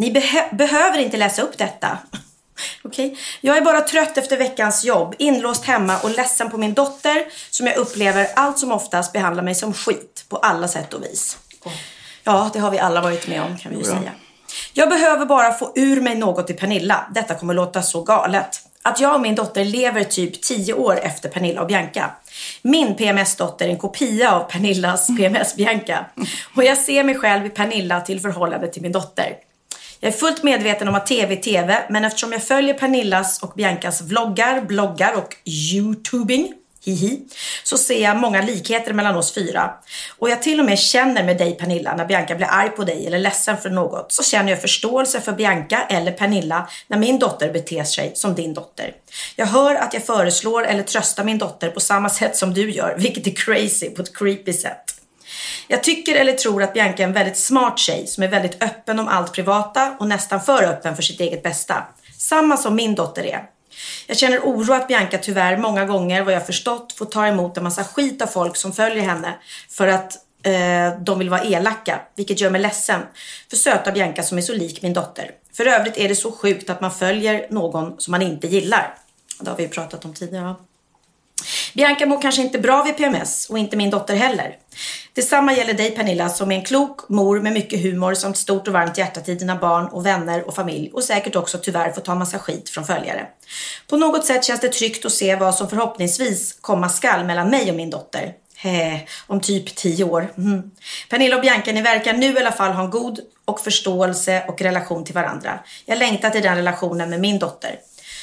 Ni beh behöver inte läsa upp detta. Okej? Okay. Jag är bara trött efter veckans jobb, inlåst hemma och ledsen på min dotter som jag upplever allt som oftast behandlar mig som skit på alla sätt och vis. Ja, det har vi alla varit med om kan vi ju säga. Jag behöver bara få ur mig något till Pernilla. Detta kommer låta så galet. Att jag och min dotter lever typ 10 år efter Pernilla och Bianca. Min PMS-dotter är en kopia av Pernillas PMS-Bianca. Och jag ser mig själv i Pernilla till förhållande till min dotter. Jag är fullt medveten om att TV är TV, men eftersom jag följer Pernillas och Biancas vloggar, bloggar och YouTubing hihi, så ser jag många likheter mellan oss fyra. Och jag till och med känner med dig Pernilla när Bianca blir arg på dig eller ledsen för något. Så känner jag förståelse för Bianca eller Pernilla när min dotter beter sig som din dotter. Jag hör att jag föreslår eller tröstar min dotter på samma sätt som du gör, vilket är crazy på ett creepy sätt. Jag tycker eller tror att Bianca är en väldigt smart tjej som är väldigt öppen om allt privata och nästan för öppen för sitt eget bästa. Samma som min dotter är. Jag känner oro att Bianca tyvärr många gånger, vad jag förstått, får ta emot en massa skit av folk som följer henne för att eh, de vill vara elaka, vilket gör mig ledsen för söta Bianca som är så lik min dotter. För övrigt är det så sjukt att man följer någon som man inte gillar. Det har vi ju pratat om tidigare. Bianca mår kanske inte bra vid PMS och inte min dotter heller. Detsamma gäller dig Pernilla som är en klok mor med mycket humor samt stort och varmt hjärta till dina barn och vänner och familj och säkert också tyvärr får ta massa skit från följare. På något sätt känns det tryggt att se vad som förhoppningsvis komma skall mellan mig och min dotter. He, om typ tio år. Mm. Pernilla och Bianca, ni verkar nu i alla fall ha en god och förståelse och relation till varandra. Jag längtar till den relationen med min dotter.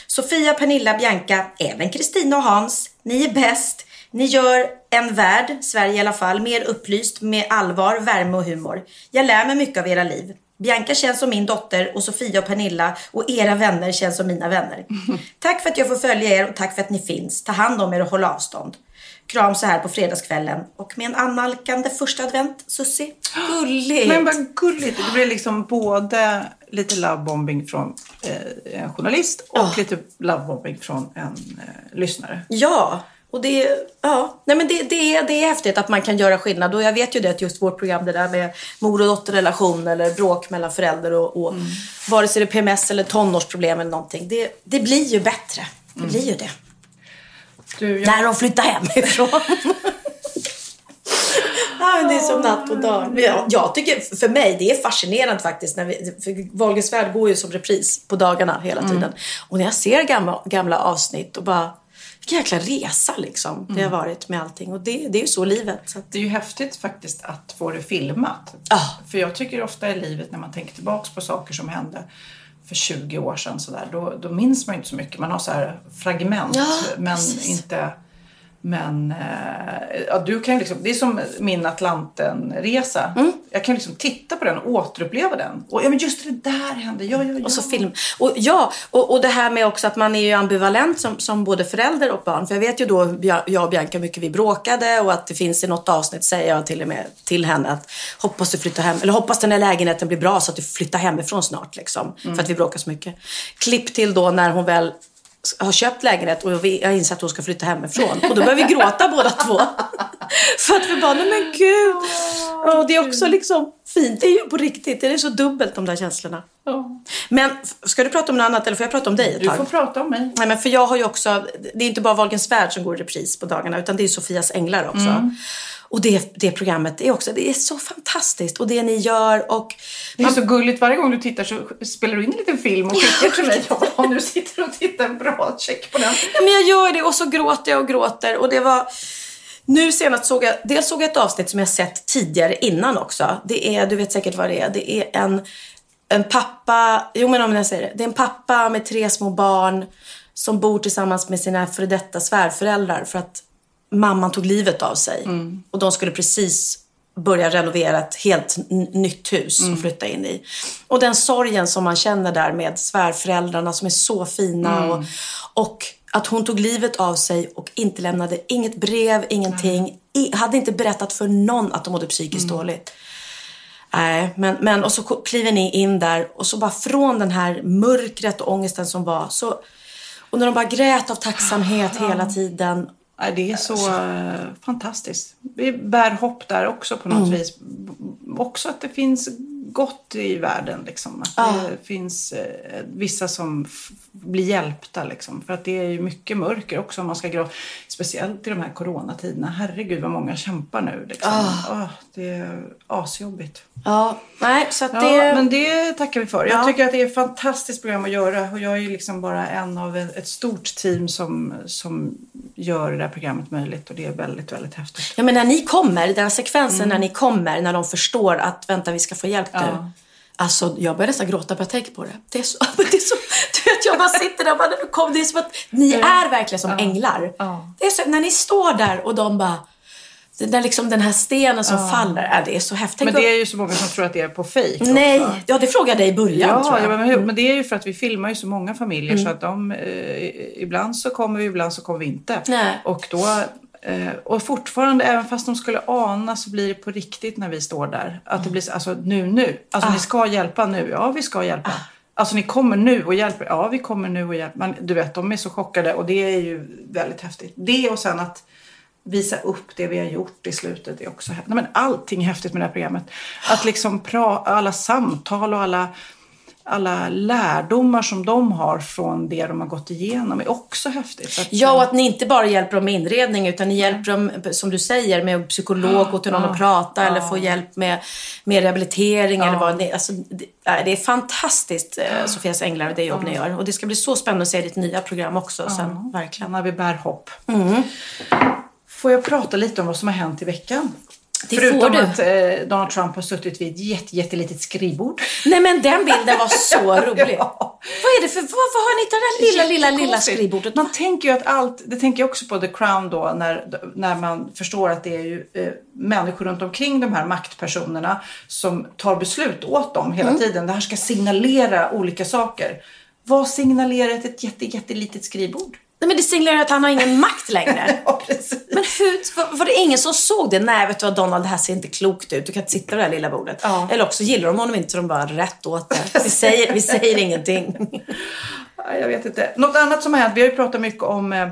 Sofia, Pernilla, Bianca, även Kristina och Hans. Ni är bäst. Ni gör en värld, Sverige i alla fall, mer upplyst med allvar, värme och humor. Jag lär mig mycket av era liv. Bianca känns som min dotter och Sofia och Pernilla och era vänner känns som mina vänner. Tack för att jag får följa er och tack för att ni finns. Ta hand om er och håll avstånd. Kram så här på fredagskvällen och med en annalkande första advent, Sussi. Gulligt! Men vad gulligt. Det blir liksom både lite lovebombing från eh, en journalist och lite lovebombing från en eh, lyssnare. Ja, och det, ja. Nej, men det, det, är, det är häftigt att man kan göra skillnad. Och jag vet ju det att just vårt program, det där med mor och dotterrelation eller bråk mellan föräldrar och, och vare sig det är PMS eller tonårsproblem eller någonting. Det, det blir ju bättre. Det blir ju det. Du, jag... När de flyttar hemifrån. Ja, det är som natt och dag. Jag, jag tycker, för mig, det är fascinerande faktiskt. När vi, för Wahlgrens värld går ju som repris på dagarna hela tiden. Och när jag ser gamla, gamla avsnitt och bara, vilken jäkla resa liksom det har varit med allting. Och det, det är ju så livet. Så att, Det är ju häftigt faktiskt att få det filmat. Ja. För jag tycker ofta i livet när man tänker tillbaks på saker som hände för 20 år sedan så där, då, då minns man ju inte så mycket. Man har så här fragment Ja, men precis. inte men eh, ja, du kan ju liksom, det är som min Atlanten-resa. Mm. Jag kan liksom titta på den och återuppleva den. Och ja, men just det där hände. Ja, ja, ja. Och så film. Och, ja, och, och det här med också att man är ju ambivalent som, som både förälder och barn. För jag vet ju då, jag och Bianca, hur mycket vi bråkade och att det finns i något avsnitt, säger jag till och med till henne att hoppas du flyttar hem, eller hoppas den här lägenheten blir bra så att du flyttar hemifrån snart liksom. För att vi bråkar så mycket. Klipp till då när hon väl har köpt lägenhet och vi har insett att hon ska flytta hemifrån. Och då börjar vi gråta båda två. För att vi bara, nej men gud. Och det är också liksom fint. Det är ju på riktigt. Det är så dubbelt de där känslorna. Ja. Men ska du prata om något annat eller får jag prata om dig ett Du tag? får prata om mig. Nej, men för jag har ju också, det är inte bara Wahlgrens värld som går i repris på dagarna utan det är Sofias änglar också. Mm. Och det, det programmet är också, det är så fantastiskt. Och det ni gör och... Det är så gulligt. Varje gång du tittar så spelar du in en liten film och skickar till mig. Ja, nu sitter du och tittar. Bra, check på den. Ja, men jag gör det och så gråter jag och gråter. Och det var... Nu senast såg jag, dels såg jag ett avsnitt som jag sett tidigare innan också. Det är, du vet säkert vad det är. Det är en, en pappa, jo men om jag säger det. Det är en pappa med tre små barn som bor tillsammans med sina före detta svärföräldrar för att mamman tog livet av sig. Och de skulle precis börja renovera ett helt nytt hus och flytta in i. Och den sorgen som man känner där med svärföräldrarna som är så fina och, och att hon tog livet av sig och inte lämnade inget brev, ingenting. I, hade inte berättat för någon att de mådde psykiskt dåligt. Nej, men, men och så kliver ni in där och så bara från den här mörkret och ångesten som var så och när de bara grät av tacksamhet hela tiden. Det är så eh, fantastiskt. Vi bär hopp där också på något vis. B- Också att det finns gott i världen. Liksom. Att det finns eh, vissa som blir hjälpta. Liksom. För att det är ju mycket mörker också om man ska gråta. Speciellt i de här coronatiderna. Herregud vad många kämpar nu. Liksom. Åh, det är asjobbigt. Ja, nej, så att Ja, det... men det tackar vi för. Jag Ja. tycker att det är ett fantastiskt program att göra. Och jag är ju liksom bara en av ett stort team som, som gör det där programmet möjligt. Och det är väldigt, väldigt häftigt. Ja, men när ni kommer, den sekvensen när ni kommer, när de förstår att vänta, vi ska få hjälp nu. Mm. Ja. Alltså, jag börjar nästan gråta bara jag tänker på det. Det är så, det är så du vet, jag bara sitter där och bara, "Nu kom, det är som att ni är verkligen som änglar. Ja. Det är så, när ni står där och de bara, det där liksom den här stenen som faller, ja, det är så häftigt. Men det är ju så många som tror att det är på fejk Nej, också. ja det frågade jag dig i början Ja, tror jag. ja men, hur- men det är ju för att vi filmar ju så många familjer så att de, eh, ibland så kommer vi, ibland så kommer vi inte. Nej. Och då och fortfarande, även fast de skulle ana så blir det på riktigt när vi står där. Att det blir så- alltså nu, nu. Alltså ni ska hjälpa nu. Ja, vi ska hjälpa. Alltså ni kommer nu och hjälper. Ja, vi kommer nu och hjälper. Men du vet, de är så chockade och det är ju väldigt häftigt. Det och sen att visa upp det vi har gjort i slutet är också häftigt. Nej, men allting är häftigt med det här programmet. Att liksom pra- alla samtal och alla, alla lärdomar som de har från det de har gått igenom är också häftigt. Att, Ja, och att ni inte bara hjälper dem med inredning utan ni hjälper dem, som du säger, med psykolog, gå till någon och prata eller få hjälp med, med rehabilitering eller vad det alltså, det, det är fantastiskt, eh, Sofias Änglar det jobb ni gör. Och det ska bli så spännande att se ditt nya program också sen, verkligen. när vi bär hopp. Mm. Får jag prata lite om vad som har hänt i veckan? Det Förutom att eh, Donald Trump har suttit vid ett jätte, jättelitet skrivbord. Nej men den bilden var så rolig. Ja. Vad är det för, varför har ni hittat det här lilla, lilla, lilla skrivbordet? Man tänker ju att allt, det tänker jag också på The Crown då, när, när man förstår att det är ju eh, människor runt omkring de här maktpersonerna som tar beslut åt dem hela Mm. tiden. Det här ska signalera olika saker. Vad signalerar ett, ett jätte, jättelitet skrivbord? Nej, men det signalerar att han har ingen makt längre. Ja, precis. Men hur, var, var det ingen som såg det? Nej, vet du vad Donald, det här ser inte klokt ut. Du kan inte sitta vid det här lilla bordet. Ja. Eller också gillar de honom inte så de bara rätt åt det. Vi säger, vi säger ingenting. Jag vet inte. Något annat som har hänt, vi har ju pratat mycket om eh,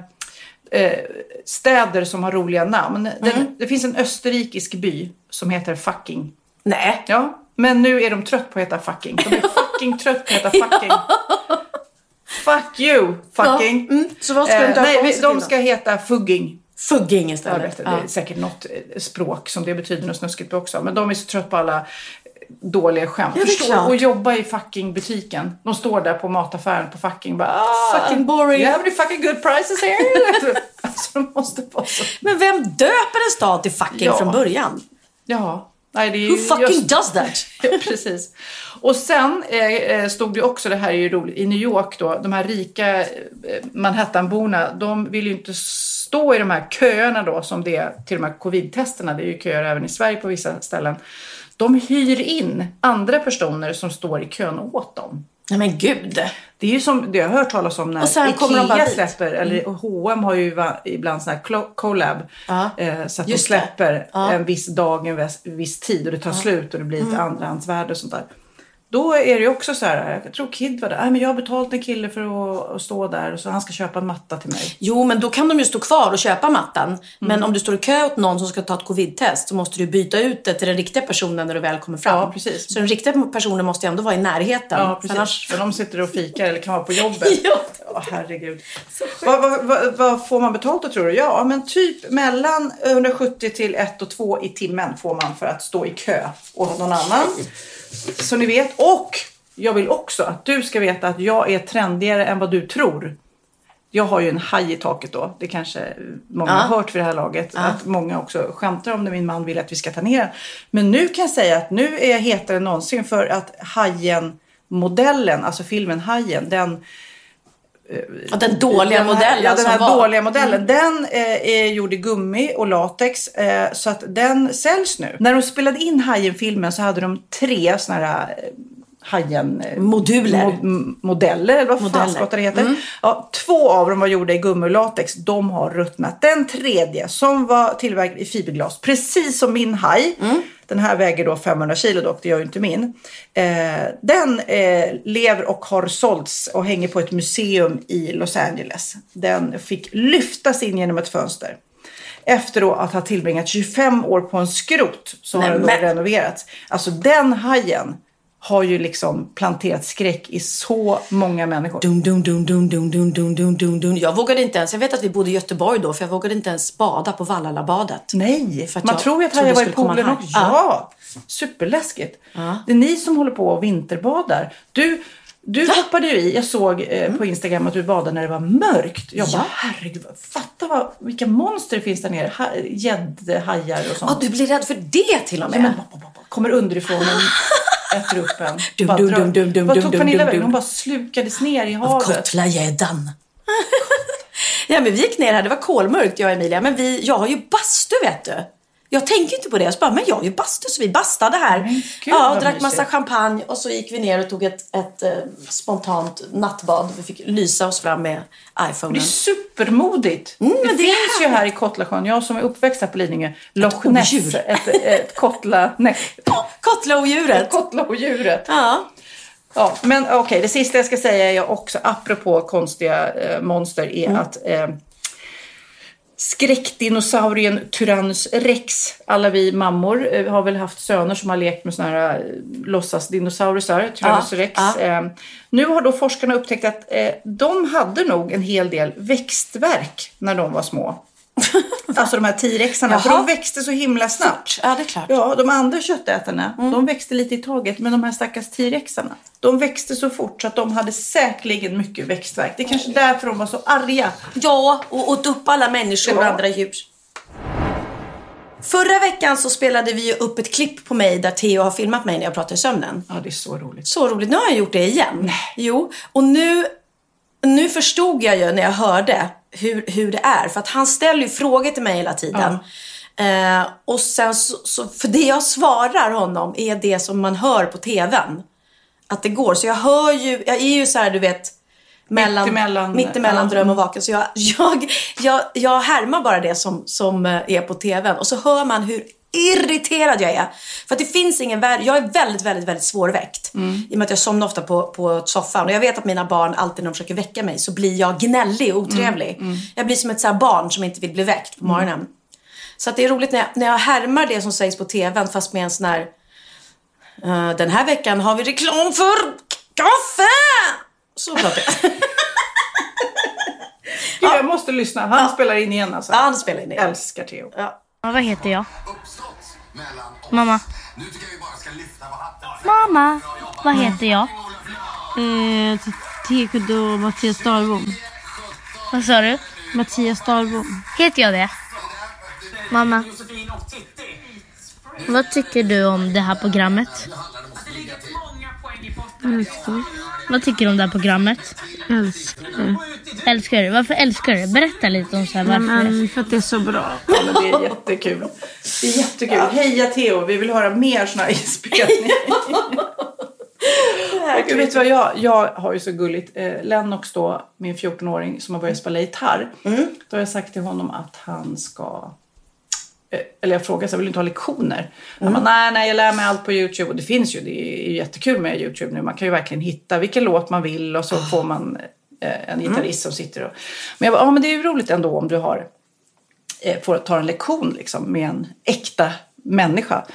eh, städer som har roliga namn. Den, det finns en österrikisk by som heter Fucking. Nej. Ja, men nu är de trött på att heta Fucking. De är fucking trött på att heta Fucking. Fuck you, fucking. Ja, mm. Så vad ska Eh, döpa nej, vi- de ska heta Fugging. Fugging istället. det är säkert något eh, språk som det betyder något snuskigt på också. Men de är så trött på alla dåliga skämt. Ja, det är Förstå klart. och jobba i fucking butiken. De står där på mataffären på fucking bara ah, Fucking boring. You have any fucking good prices here? alltså de måste vara så. Men vem döper en stad till fucking Ja. från början? Ja. Nej, det är Who fucking just- does that? Ja, precis. Och sen eh, eh, stod det också, det här är ju roligt, i New York då, de här rika eh, Manhattanborna, de vill ju inte stå i de här köerna då som det är till de här covid-testerna, det är ju köer även i Sverige på vissa ställen. De hyr in andra personer som står i kön åt dem. Nej men gud. Det är ju som det jag har hört talas om när Och sen Ikea släpper, eller H&M har ju ibland sån här collab. Ja. Eh, så att de släpper en viss dag, en viss, viss tid och det tar slut och det blir ett andrahandsvärde och sånt där. Då är det ju också så här, jag tror Kid var där, "Nej, men jag har betalt en kille för att, att stå där och så han ska köpa en matta till mig. Jo, men då kan de ju stå kvar och köpa mattan. Men om du står i kö åt någon som ska ta ett covid-test så måste du byta ut det till den riktiga personen när du väl kommer fram. Ja, precis. Så den riktiga personen måste ju ändå vara i närheten. Ja, precis. Annars... För de sitter och fikar eller kan vara på jobbet. Ja. Ja, herregud. Vad, vad, vad, vad får man betalt då tror du? Ja, men typ mellan 170 till 1 och 2 i timmen får man för att stå i kö åt någon annan. Så ni vet. Och jag vill också att du ska veta att jag är trendigare än vad du tror. Jag har ju en haj i taket då. Det kanske många Ja. har hört för det här laget. Att många också skämtar om det. Min man vill att vi ska ta ner den. Men nu kan jag säga att nu är jag hetare än någonsin för att Hajen-modellen, alltså filmen Hajen, den Ja, den dåliga den här, modellen ja, den här var. Mm. dåliga modellen. Den eh, är gjord i gummi och latex. Eh, så att den säljs nu. När de spelade in Hajen-filmen så hade de tre såna här eh, Hajen... eh, Moduler. mo- m- modeller, eller vad fan Modeller. Mm. skottar det heter. Ja, två av dem var gjorda i gummi och latex. De har ruttnat. Den tredje som var tillverkad i fiberglas, precis som min haj. Mm. Den här väger då 500 kilo dock, det gör ju inte min. Eh, den eh, lever och har sålts och hänger på ett museum i Los Angeles. Den fick lyftas in genom ett fönster. Efter då att ha tillbringat 25 år på en skrot så har Nej, den då men- renoverats. Alltså den hajen har ju liksom planterat skräck i så många människor. Dun, dun, dun, dun, dun, dun, dun, dun, dun, dun. Jag vågade inte ens, jag vet att vi bodde i Göteborg då, för jag vågade inte ens bada på Vallalabadet. Nej, man jag tror ju att hajar var i poolen också. Ja, superläskigt. Det är ni som håller på och vinterbadar. Du, du hoppade ju i, jag såg eh, på Instagram att du badade när det var mörkt. Jag bara, Ja. herregud, fatta vad, vilka monster det finns där nere. Ha- Gäddhajar och sånt. Ja, du blir rädd för det till och Ja, men, med. pop, pop, kommer underifrån och äter upp en. Dum, Bara dum, dum, dum, dum, Vad dum, tog dum, Pernilla vägen? Hon bara slukades ner i Av havet. Kotlagäddan. ja, men vi gick ner här, det var kolmörkt jag och Emilia. Men vi, jag har ju bastu vet du. Jag tänker inte på det. Jag bara, men jag har ju bastu så vi bastade här. Men gud, ja, drack massa mysigt. champagne och så gick vi ner och tog ett, ett eh, spontant nattbad. Vi fick lysa oss fram med Det iPhonen. är supermodigt. Mm, det det är finns ju här i Kottlasjön, jag som är uppväxt här på Lidingö, Loch Ness. Ett, ett kottla... Nej, Kottlaodjuret. kottlaodjuret. Ja. Ja, men okej, det sista jag ska säga är också, apropå konstiga eh, monster, är Mm. att eh, skräckdinosaurien Tyrannus rex, alla vi mammor eh, har väl haft söner som har lekt med såna här eh, låtsasdinosaurier, Tyrannus Ja, rex. ja. Eh, nu har då forskarna upptäckt att de hade nog en hel del växtverk när de var små. alltså de här T-rexarna, för de växte så himla snabbt. Ja, det är klart. Ja, de andra köttätarna, de växte lite i taget. Men de här stackars T-rexarna, de växte så fort så att de hade säkerligen mycket växtverk. Det är kanske därför de var så arga. Ja, och åt upp alla människor och Ja. andra djur. Förra veckan så spelade vi upp ett klipp på mig där Theo har filmat mig när jag pratar i sömnen. Ja, det är så roligt. Så roligt. Nu har jag gjort det igen. Jo, och nu, nu förstod jag ju när jag hörde hur, hur det är. För att han ställer ju frågor till mig hela tiden. Eh, och sen så, så, för det jag svarar honom är det som man hör på tvn. Att det går. Så jag hör ju, jag är ju så här du vet mellan, Mittemellan, mittemellan ja. dröm och vaken. Så jag, jag, jag, jag härmar bara det som, som eh, är på tvn. Och så hör man hur irriterad jag är. För att det finns ingen värld. Jag är väldigt, väldigt, väldigt svårväckt. I och med att jag somnar ofta på, på soffan. Och jag vet att mina barn alltid när de försöker väcka mig så blir jag gnällig och otrevlig. Jag blir som ett så barn som inte vill bli väckt på morgonen. Så att det är roligt när jag, när jag härmar det som sägs på tvn fast med en sån här eh, Den här veckan har vi reklam för kaffe! Så pratar jag. Gud, jag måste lyssna. Han spelar in igen alltså. Ja, han spelar in igen. Älskar Theo. Ja. Vad heter jag? Mamma. Mamma. Vad heter jag? Eh, Tekodo Mattias Dahlbom. Vad sa du? Mattias Dahlbom. Heter jag det? Mamma. Vad tycker du om det här programmet? Älskar. Vad tycker du om det här programmet? Älskar. Älskar du? Varför älskar du? Berätta lite om så här, varför. men för att det är så bra. Ja, men det är jättekul. Det är jättekul. Heja Theo, vi vill höra mer såna här inspelningar. Gud, vet du vad jag, jag har ju så gulligt. Eh, Lennox då, min 14-åring som har börjat spela gitarr. Då har jag sagt till honom att han ska eller jag frågade så vill du inte ha lektioner? Han bara, nej, nej, jag lär mig allt på YouTube. Och det finns ju, det är ju jättekul med YouTube nu. Man kan ju verkligen hitta vilken låt man vill och så får man eh, en gitarrist som sitter och... Men jag bara, ja men det är ju roligt ändå om du har eh, får ta en lektion liksom, med en äkta människa.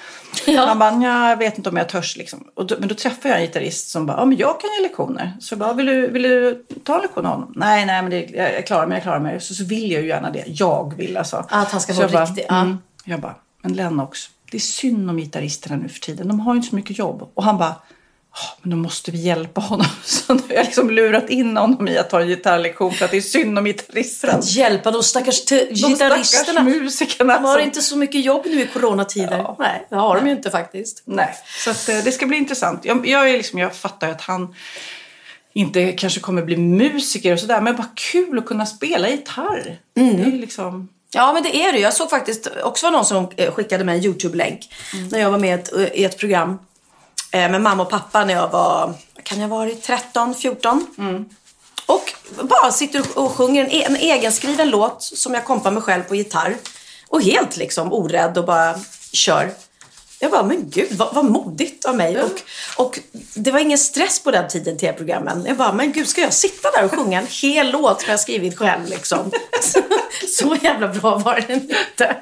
Han bara, "Nja, jag vet inte om jag törs. Liksom. Och då, men då träffade jag en gitarrist som bara, ja men jag kan ge lektioner. Så jag bara, vill du, vill du ta en lektion av honom? Nej, nej, men det, jag, jag klarar mig, jag klarar mig. Så, så vill jag ju gärna det. Jag vill alltså. Att han ska Så vara bara, riktig, ja. Mm. Jag bara, men Lennox, det är synd om gitarristerna nu för tiden. De har ju inte så mycket jobb. Och han bara, "Ja, men då måste vi hjälpa honom. Så nu har jag liksom lurat in honom i att ta en gitarrlektion för att det är synd om gitarristerna. Att hjälpa de stackars De stackars gitarristerna. musikerna. De har som- inte så mycket jobb nu i coronatider. Nej, det har de ju inte faktiskt. Nej, så att, eh, det ska bli intressant. Jag, jag, är liksom, jag fattar ju att han inte kanske kommer bli musiker och sådär. Men bara kul att kunna spela gitarr. Det är liksom... Ja, men det är det. Jag såg faktiskt också någon som eh, skickade mig en YouTube-länk när jag var med i ett, eh, i ett program eh, med mamma och pappa när jag var, kan jag ha varit, 13, 14. Och bara sitter och sjunger en, e- en egenskriven låt som jag kompar mig själv på gitarr. Och helt liksom orädd och bara kör. Jag bara, men gud vad, vad modigt av mig. Och, och det var ingen stress på den tiden tv-programmen. Jag bara, men gud ska jag sitta där och sjunga en hel låt som jag skrivit själv liksom? Så jävla bra var den inte.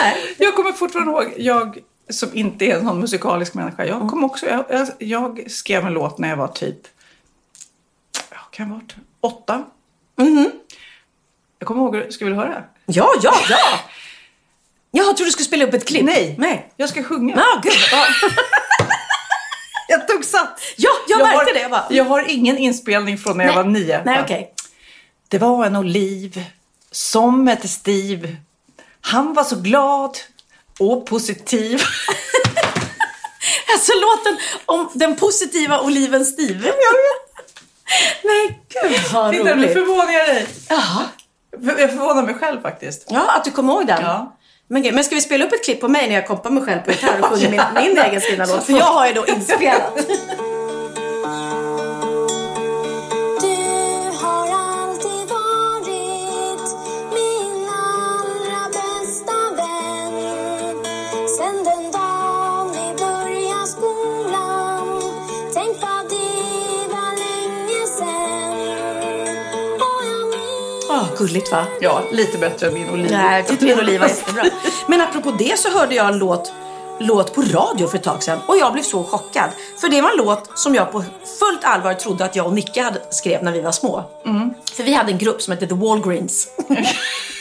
Nej. Jag kommer fortfarande ihåg, jag som inte är en sån musikalisk människa. Jag, kom också, jag, jag, jag skrev en låt när jag var typ, ja, kan jag ha varit åtta? Jag kommer ihåg, ska vi höra? Ja, ja, ja! Jag trodde du skulle spela upp ett klipp. Nej, Nej. jag ska sjunga. Ja, gud. Ja, Jag tog sats. ja jag, Jag märkte har, det. Jag bara, jag har ingen inspelning från när jag var nio. Nej, okej. Det var en oliv som hette Steve. Han var så glad och positiv. Alltså låten om den positiva oliven Steve. Jag vet. Nej, gud vad Titta, nu roligt. förvånar jag dig. Jaha. Jag förvånar mig själv faktiskt. Ja, att du kommer ihåg den. Ja. Men, gud, men ska vi spela upp ett klipp på mig när jag kompar mig själv på gitarr och sjunger min, min egen skrivna låt? För jag har ju då inspelat. Åh, gulligt va? Ja, lite bättre än min oliv. Nej, tyckte min oliv var jättebra. Men apropå det så hörde jag en låt, låt på radio för ett tag sedan och jag blev så chockad. För det var en låt som jag på fullt allvar trodde att jag och Nicke hade skrev när vi var små. För vi hade en grupp som hette The Walgreens.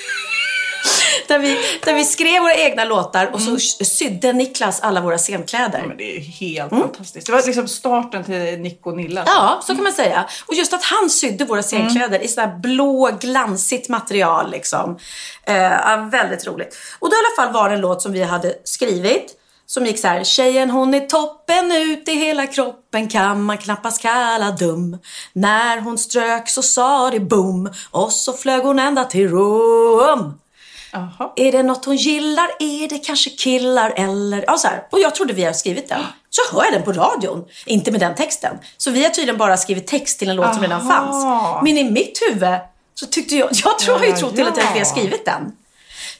där, vi, där vi skrev våra egna låtar och så sydde Niklas alla våra scenkläder. Men det är helt fantastiskt. Det var liksom starten till Nick och Nilla. Ja, så kan man säga. Och just att han sydde våra scenkläder i sådär blå, glansigt material. Liksom. Eh, ja, väldigt roligt. Och då i alla fall var det en låt som vi hade skrivit. Som gick så här. Tjejen hon är toppen ut i hela kroppen kan man knappast kalla dum. När hon strök så sa det boom och så flög hon ända till Rom. Är det något hon gillar? Är det kanske killar eller... Ja, så här. Och jag trodde vi hade skrivit den. Så hör jag den på radion. Inte med den texten. Så vi har tydligen bara skrivit text till en låt som redan Aha. fanns. Men i mitt huvud så tyckte jag... Jag tror jag har ju trott hela tiden att vi har skrivit den.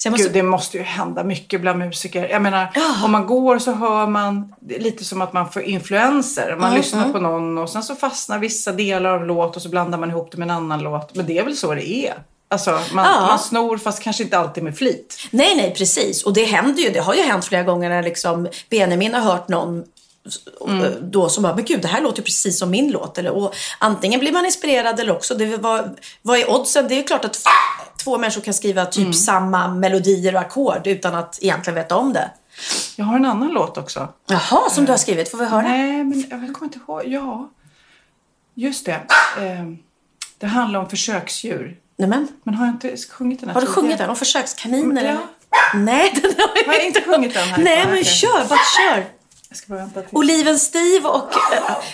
Måste... Gud, det måste ju hända mycket bland musiker. Jag menar, om man går så hör man lite som att man får influenser. Man Mm, lyssnar mm. på någon och sen så fastnar vissa delar av låt och så blandar man ihop det med en annan låt. Men det är väl så det är. Alltså, man, Ja. man snor fast kanske inte alltid med flit. Nej, nej, precis. Och det händer ju. Det har ju hänt flera gånger när liksom Benjamin har hört någon Mm. eh, då som bara, men gud det här låter precis som min låt. Eller, och antingen blir man inspirerad eller också, det var, vad är oddsen? Det är klart att två människor kan skriva typ Mm. samma melodier och ackord utan att egentligen veta om det. Jag har en annan låt också. Jaha, som du har skrivit. Får vi höra? Nej, men jag kommer inte ihåg. Ja, just det. Eh, det handlar om försöksdjur. Nämen. Men har jag inte sjungit den här Har du sjungit den? Om försökskaniner? Ja. eller? Nej, den har jag, Har jag inte sjungit den här? Nej, men kör. Bara kör. Jag ska bara vänta till. Oliven Steve och...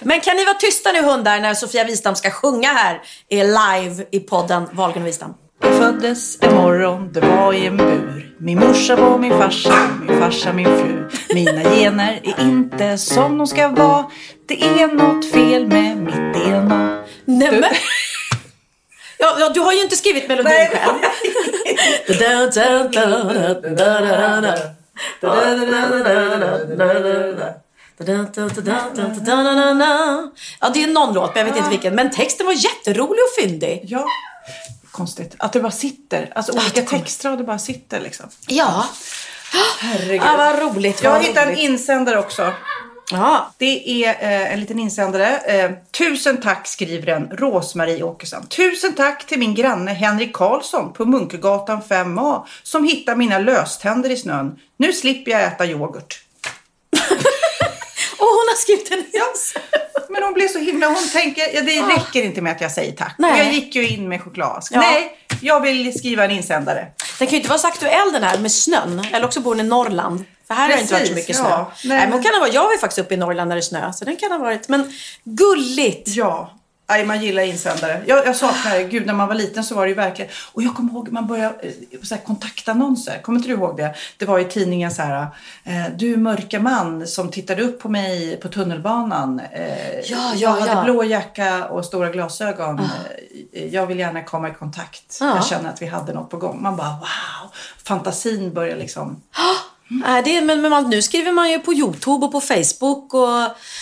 Men kan ni vara tysta nu hundar när Sofia Wistam ska sjunga här i live i podden Wahlgren och Wistam? Jag föddes en morgon, det var i en bur. Min morsa var min farsa, min farsa min fru. Mina gener är inte som de ska vara. Det är något fel med mitt DNA. Nämen! Ja, ja, du har ju inte skrivit melodin Nej. själv. Ja, det är någon låt, men jag vet inte vilken. Men texten var jätterolig och fyndig. Ja, konstigt. Att det bara sitter. Alltså olika textrader bara sitter liksom. Ja. Herregud. Ja, vad roligt. Jag vad hittade en roligt. insändare också. Ja. Det är eh, en liten insändare. Eh, Tusen tack skriver en Rosmarie Åkesson. Tusen tack till min granne Henrik Karlsson på Munkegatan 5A som hittar mina löständer i snön. Nu slipper jag äta yoghurt. Och hon har skrivit en Ja, men hon blir så himla... Hon tänker, ja, det räcker inte med att jag säger tack. Nej. Jag gick ju in med choklad. Ja. Nej, jag vill skriva en insändare. Den kan ju inte vara så aktuell den här med snön. Eller också bor den i Norrland. För här har det inte varit så Precis, mycket ja. snö. Nej, Nej, men kan det vara. Jag var ju faktiskt uppe i Norrland när det snö. Så den kan ha varit. Men gulligt. Ja. Nej, man gillar insändare. Jag, jag saknar, gud när man var liten så var det ju verkligen, och jag kommer ihåg man började eh, så här, kontaktannonser, kommer inte du ihåg det? Det var i tidningen så här, eh, du mörka man som tittade upp på mig på tunnelbanan. Eh, Ja, jag ja, hade ja. blå jacka och stora glasögon. Eh, jag vill gärna komma i kontakt. Ja. Jag känner att vi hade något på gång. Man bara wow, fantasin börjar liksom. Nej, det men, men man, nu skriver man ju på Youtube och på Facebook och,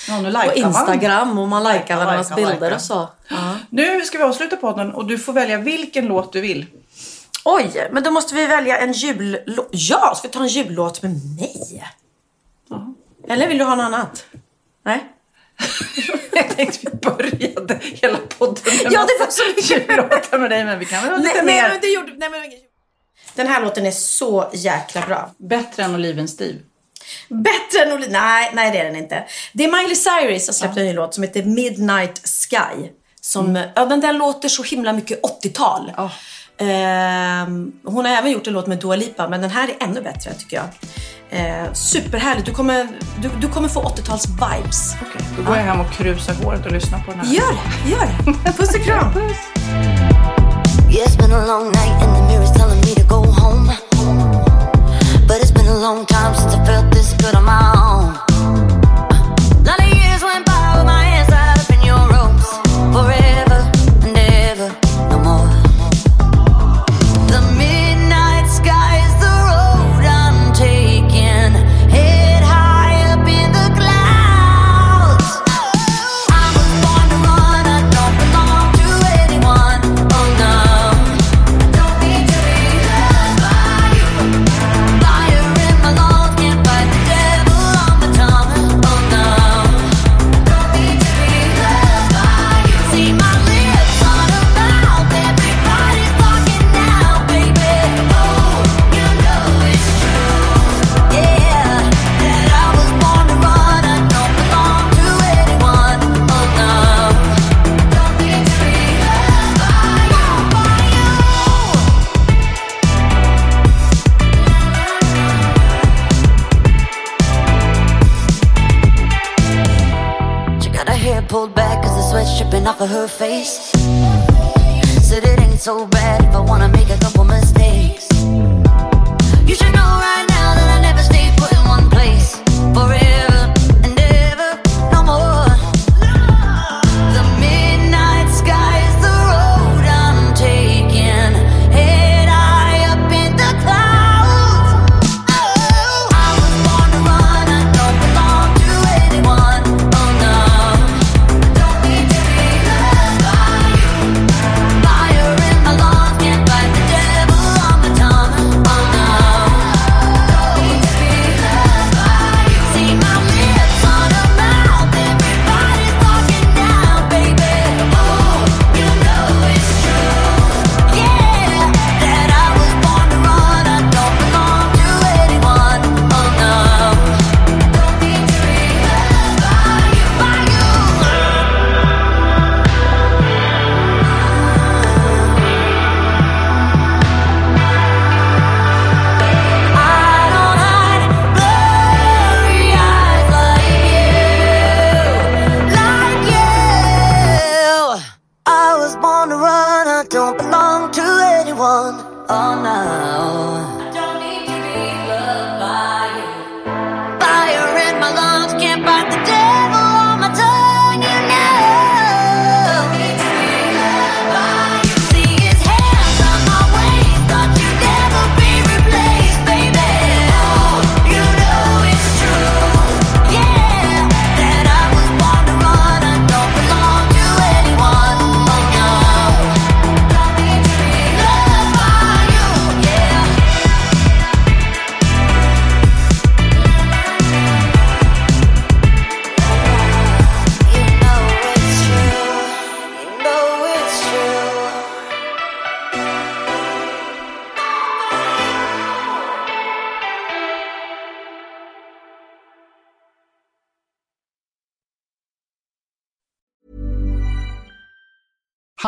Ja, och. Instagram och man likar varandras lajka, bilder lajka. och så. Ja. Nu ska vi avsluta podden och du får välja vilken låt du vill. Oj, men då måste vi välja en jullåt. Ja, ska vi ta en jullåt med mig? Eller vill du ha något annat? Nej? Jag tänkte vi började hela podden med Ja, det var så mycket. jullåtar med dig, men vi kan väl ha lite Nej, mer. nej, men det gjorde... Nej, men, den här låten är så jäkla bra. Bättre än Oliven Steve. Bättre än Oli... Nej, nej det är den inte. Det är Miley Cyrus som släppt en ny låt som heter Midnight Sky. Som, ja, den där låter så himla mycket 80-tal. Ja. Ehm, hon har även gjort en låt med Dua Lipa, men den här är ännu bättre tycker jag. Uh, superhärligt. Du kommer, du, du kommer få 80-tals-vibes. Okej, då går jag hem och krusar håret och lyssnar på den här. Gör det, gör det. Puss och kram. Yeah,